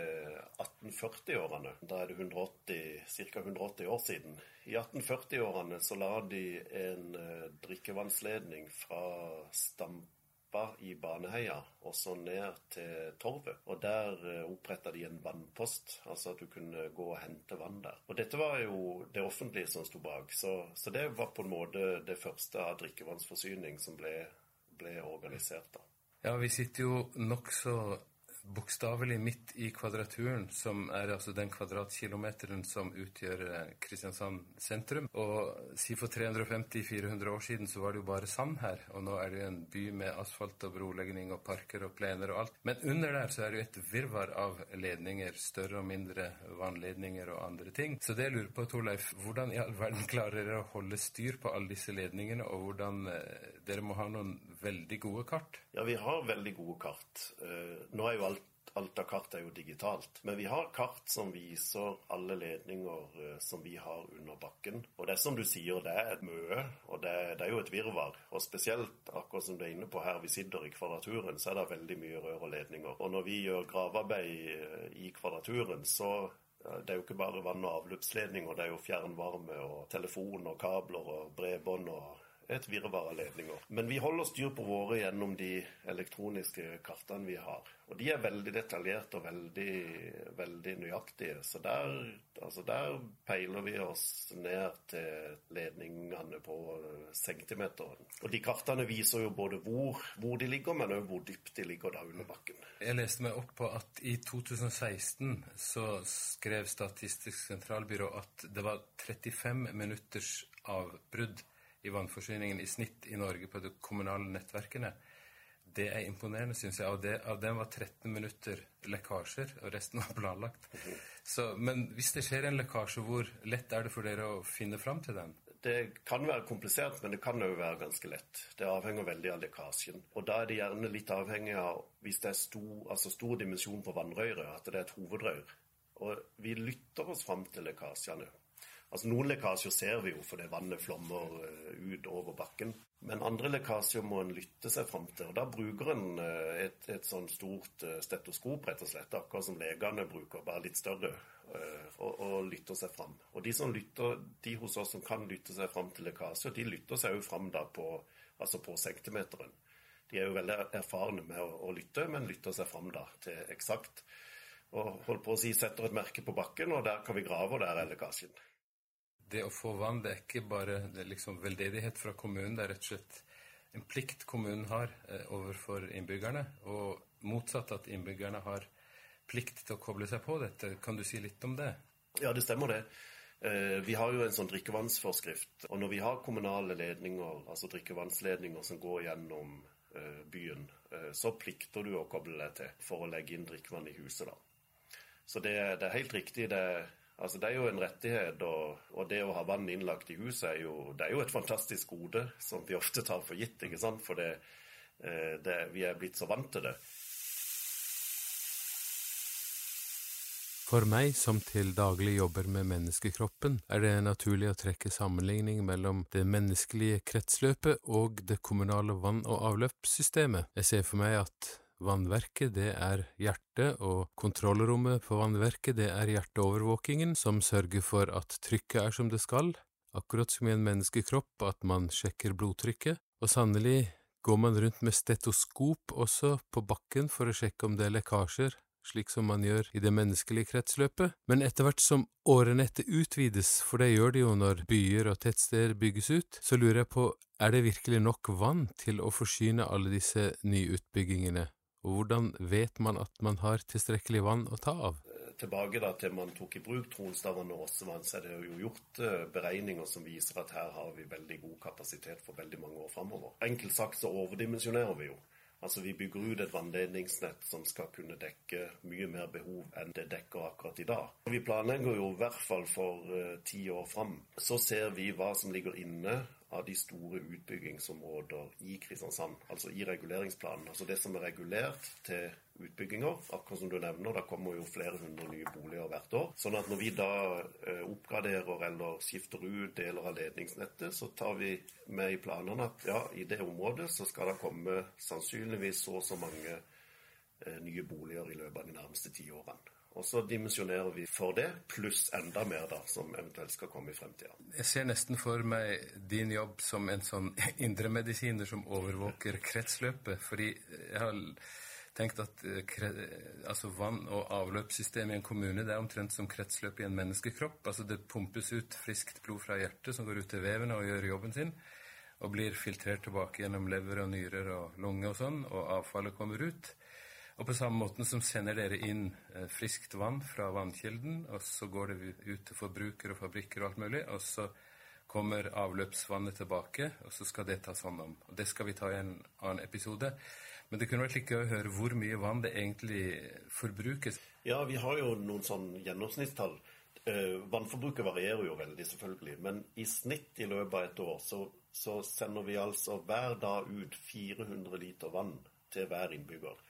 1840-årene. Da er det 180, ca. 180 år siden. I 1840-årene så la de en uh, drikkevannsledning fra Stampa i Baneheia og så ned til Torvet. Og der eh, oppretta de en vannpost, altså at du kunne gå og hente vann der. Og dette var jo det offentlige som sto bak, så, så det var på en måte det første av drikkevannsforsyning som ble, ble organisert da. Ja, vi sitter jo nokså bokstavelig midt i kvadraturen, som er altså den kvadratkilometeren som utgjør eh, Kristiansand sentrum. Og si for 350-400 år siden så var det jo bare sand her, og nå er det jo en by med asfalt og brolegning og parker og plener og alt. Men under der så er det jo et virvar av ledninger, større og mindre vannledninger og andre ting. Så det jeg lurer på, Torleif, hvordan i all verden klarer dere å holde styr på alle disse ledningene, og hvordan eh, dere må ha noen veldig gode kart? Ja, vi har veldig gode kart. Uh, nå er jo alt alt av kart er jo digitalt. Men vi har kart som viser alle ledninger uh, som vi har under bakken. Og det er som du sier, det er et møe, og det, det, er jo et virvar. Og spesielt akkurat som du er inne på her vi sitter i Kvadraturen, så er det veldig mye rør og ledninger. Og når vi gjør gravearbeid uh, i Kvadraturen, så det er jo ikke bare vann- og avløpsledninger, det er jo fjernvarme og telefon og kabler og bredbånd og et virvar av ledninger. Men vi holder styr på våre gjennom de elektroniske kartene vi har. Og de er veldig detaljerte og veldig, veldig nøyaktige. Så der, altså der peiler vi oss ned til ledningene på centimeteren. Og de kartene viser jo både hvor, hvor de ligger, men òg hvor dypt de ligger da under bakken. Jeg leste meg opp på at i 2016 så skrev Statistisk sentralbyrå at det var 35 minutters avbrudd i vannforsyningen i snitt i Norge på de kommunale nettverkene. Det er imponerende, syns jeg. Av, det, av dem var 13 minutter lekkasjer, og resten var planlagt. Så, men hvis det skjer en lekkasje, hvor lett er det for dere å finne fram til den? Det kan være komplisert, men det kan òg være ganske lett. Det avhenger veldig av lekkasjen. Og da er det gjerne litt avhengig av hvis det er stor, altså stor dimensjon på vannrøret, at det er et hovedrør. Og vi lytter oss fram til lekkasjene. Altså Noen lekkasjer ser vi jo fordi vannet flommer eh, ut over bakken. Men andre lekkasjer må en lytte seg fram til. og Da bruker en eh, et, et sånn stort eh, stetoskop, rett og slett, akkurat som legene bruker, bare litt større, og, og lytter seg fram. Og de som lytter, de hos oss som kan lytte seg fram til lekkasjer, de lytter seg jo fram da på, altså på centimeteren. De er jo veldig erfarne med å, å lytte, men lytter seg fram da til eksakt. Og holdt på å si setter et merke på bakken, og der kan vi grave, og der er lekkasjen det å få vann det er ikke bare er liksom veldedighet fra kommunen, det er rett og slett en plikt kommunen har eh, overfor innbyggerne. Og motsatt at innbyggerne har plikt til å koble seg på dette. Kan du si litt om det? Ja, det stemmer det. Eh, vi har jo en sånn drikkevannsforskrift. Og når vi har kommunale ledninger, altså drikkevannsledninger som går gjennom eh, byen, så plikter du å koble deg til for å legge inn drikkevann i huset. da. Så det, det er helt riktig. det Altså, Det er jo en rettighet, og, og, det å ha vann innlagt i huset er jo, det er jo et fantastisk gode som vi ofte tar for gitt. ikke sant? For det, eh, det, vi er blitt så vant til det. For meg som til daglig jobber med menneskekroppen, er det naturlig å trekke sammenligning mellom det menneskelige kretsløpet og det kommunale vann- og avløpssystemet. Jeg ser for meg at Vannverket det er hjertet, og kontrollrommet på vannverket det er hjerteovervåkingen, som sørger for at trykket er som det skal, akkurat som i en menneskekropp at man sjekker blodtrykket, og sannelig går man rundt med stetoskop også på bakken for å sjekke om det er lekkasjer, slik som man gjør i det menneskelige kretsløpet, men etter hvert som årenettet utvides, for det gjør det jo når byer og tettsteder bygges ut, så lurer jeg på, er det virkelig nok vann til å forsyne alle disse nyutbyggingene? Hvordan vet man at man har tilstrekkelig vann å ta av? Tilbake da til man tok i bruk Tronstavern og Åsevann, så er det jo gjort eh, beregninger som viser at her har vi veldig god kapasitet for veldig mange år framover. Enkelt sagt så overdimensjonerer vi jo. Altså Vi bygger ut et vannledningsnett som skal kunne dekke mye mer behov enn det dekker akkurat i dag. Vi planlegger jo i hvert fall for uh, ti år fram. Så ser vi hva som ligger inne av de store utbyggingsområder i Kristiansand, altså i reguleringsplanen. Altså det som er regulert til utbygginger, akkurat som du nevner, da kommer jo flere hundre nye boliger hvert år. Sånn at når vi da eh, oppgraderer eller skifter ut deler av ledningsnettet, så tar vi med i planene at ja, i det området så skal det komme sannsynligvis så og så mange eh, nye boliger i løpet av de nærmeste ti årene. Og så dimensjonerer vi for det, pluss enda mer da, som eventuelt skal komme i fremtida. Jeg ser nesten for meg din jobb som en sånn indremedisiner som overvåker kretsløpet. Fordi jeg har tenkt at altså vann- og avløpssystemet i en kommune det er omtrent som kretsløpet i en menneskekropp. Altså Det pumpes ut friskt blod fra hjertet som går ut til vevene og gjør jobben sin. Og blir filtrert tilbake gjennom lever og nyrer og lunge og sånn, og avfallet kommer ut. Og på samme måten som sender dere inn eh, friskt vann fra vannkilden, og så går det ut til forbrukere og fabrikker og alt mulig, og så kommer avløpsvannet tilbake, og så skal det tas hånd om. Og Det skal vi ta i en annen episode. Men det kunne vært like gøy å høre hvor mye vann det egentlig forbrukes. Ja, vi har jo noen sånn gjennomsnittstall. Eh, vannforbruket varierer jo veldig, selvfølgelig. Men i snitt i løpet av et år så, så sender vi altså hver dag ut 400 liter vann til hver innbygger.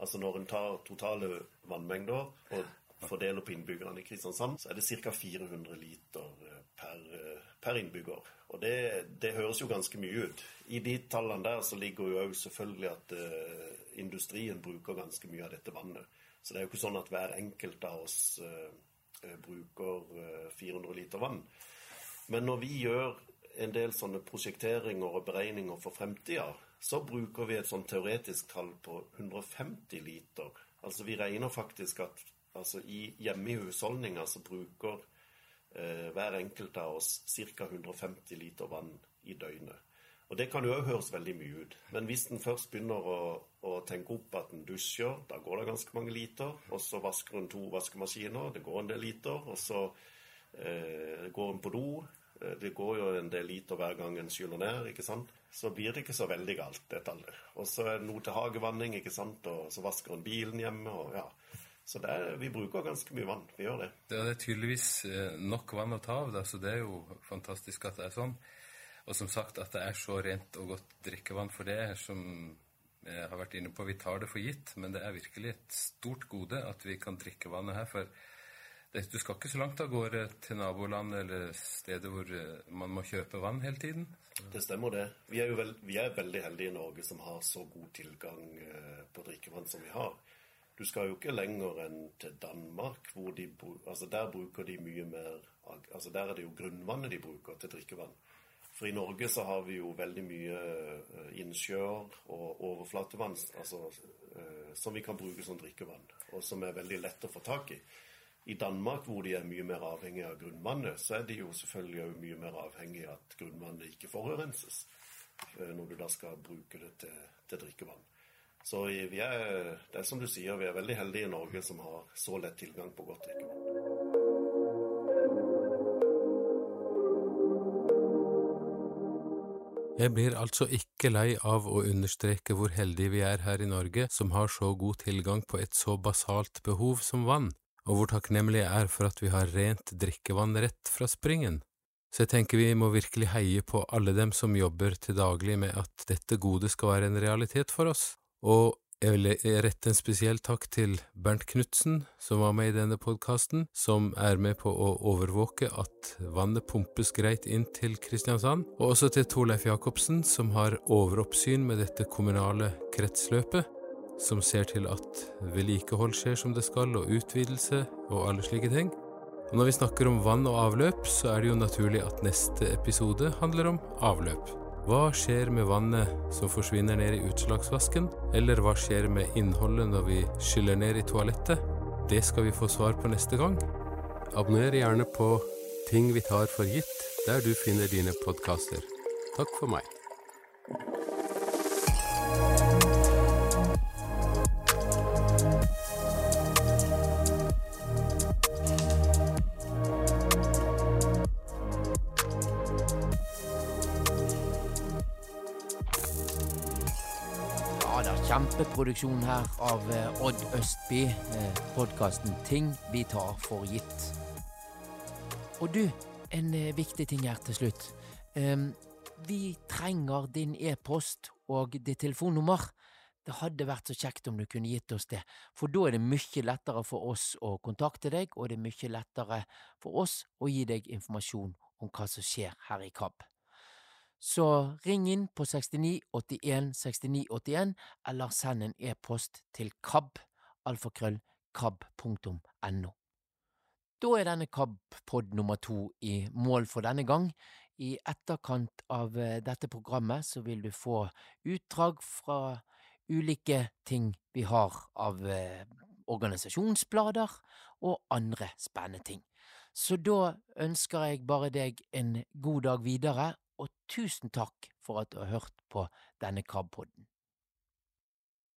Altså når en tar totale vannmengder og fordeler på innbyggerne i Kristiansand, så er det ca. 400 liter eh, per, eh, per innbygger. Og det, det, høres jo ganske mye ut. I de tallene der så ligger jo òg selvfølgelig at uh, industrien bruker ganske mye av dette vannet. Så det er jo ikke sånn at hver enkelt av oss uh, bruker uh, 400 liter vann. Men når vi gjør en del sånne prosjekteringer og beregninger for fremtida, så bruker vi et sånn teoretisk tall på 150 liter. Altså vi regner faktisk at altså i, hjemme i husholdninga så bruker eh, hver enkelt av oss ca. 150 liter vann i døgnet. Og Det kan jo òg høres veldig mye ut. Men hvis en først begynner å, å tenke opp at en dusjer, da går det ganske mange liter. Og så vasker en to vaskemaskiner, det går en del liter. Og så eh, går en på do, Eh, det går jo en del liter hver gang en skyller ned, ikke sant. Så blir det ikke så veldig galt, det tallet. Og så er det noe til hagevanning, ikke sant. Og så vasker hun bilen hjemme, og ja. Så er, vi bruker ganske mye vann. Vi gjør det. Det er tydeligvis eh, nok vann å ta av, så det er jo fantastisk at det er sånn. Og som sagt at det er så rent og godt drikkevann. For det som jeg har vært inne på, vi tar det for gitt, men det er virkelig et stort gode at vi kan drikke vannet her. for du skal ikke så langt av gårde til naboland eller steder hvor eh, man må kjøpe vann hele tiden? Det stemmer, det. Vi er jo veld, vi er veldig heldige i Norge som har så god tilgang eh, på drikkevann som vi har. Du skal jo ikke lenger enn til Danmark, hvor de, altså der bruker de mye mer altså Der er det jo grunnvannet de bruker til drikkevann. For i Norge så har vi jo veldig mye eh, innsjøer og overflatevann altså, som vi kan bruke som drikkevann, og som er veldig lett å få tak i. I Danmark, hvor de er mye mer avhengig av grunnvannet, så er de jo selvfølgelig også mye mer avhengig av at grunnvannet ikke forurenses eh, når du da skal bruke det til, til drikkevann. Så vi er, det er som du sier, vi er veldig heldige i Norge som har så lett tilgang på godt drikkevann. Jeg blir altså ikke lei av å understreke hvor heldige vi er her i Norge som har så god tilgang på et så basalt behov som vann og hvor takknemlig jeg er for at vi har rent drikkevann rett fra springen. Så jeg tenker vi må virkelig heie på alle dem som jobber til daglig med at dette gode skal være en realitet for oss, og jeg vil rette en spesiell takk til Bernt Knutsen, som var med i denne podkasten, som er med på å overvåke at vannet pumpes greit inn til Kristiansand, og også til Torleif Jacobsen, som har overoppsyn med dette kommunale kretsløpet, som ser til at vedlikehold skjer som det skal, og utvidelse og alle slike ting. Og når vi snakker om vann og avløp, så er det jo naturlig at neste episode handler om avløp. Hva skjer med vannet som forsvinner ned i utslagsvasken, eller hva skjer med innholdet når vi skyller ned i toalettet? Det skal vi få svar på neste gang. Abonner gjerne på Ting vi tar for gitt, der du finner dine podkaster. Takk for meg. Kjempeproduksjon her av eh, Odd Østby. Eh, Podkasten 'Ting vi tar for gitt'. Og du, en eh, viktig ting her til slutt. Vi trenger din e-post og ditt telefonnummer. Det hadde vært så kjekt om du kunne gitt oss det, for da er det mye lettere for oss å kontakte deg, og det er mye lettere for oss å gi deg informasjon om hva som skjer her i KAB. Så ring inn på 69 81 69 81, eller send en e-post til kab, alfakrøll, kab.no. Da er denne KAB-pod nummer to i mål for denne gang. I etterkant av eh, dette programmet så vil du få utdrag fra ulike ting vi har av eh, organisasjonsblader og andre spennende ting. Så da ønsker jeg bare deg en god dag videre, tusen takk for at du har hørt på denne KAB-podden.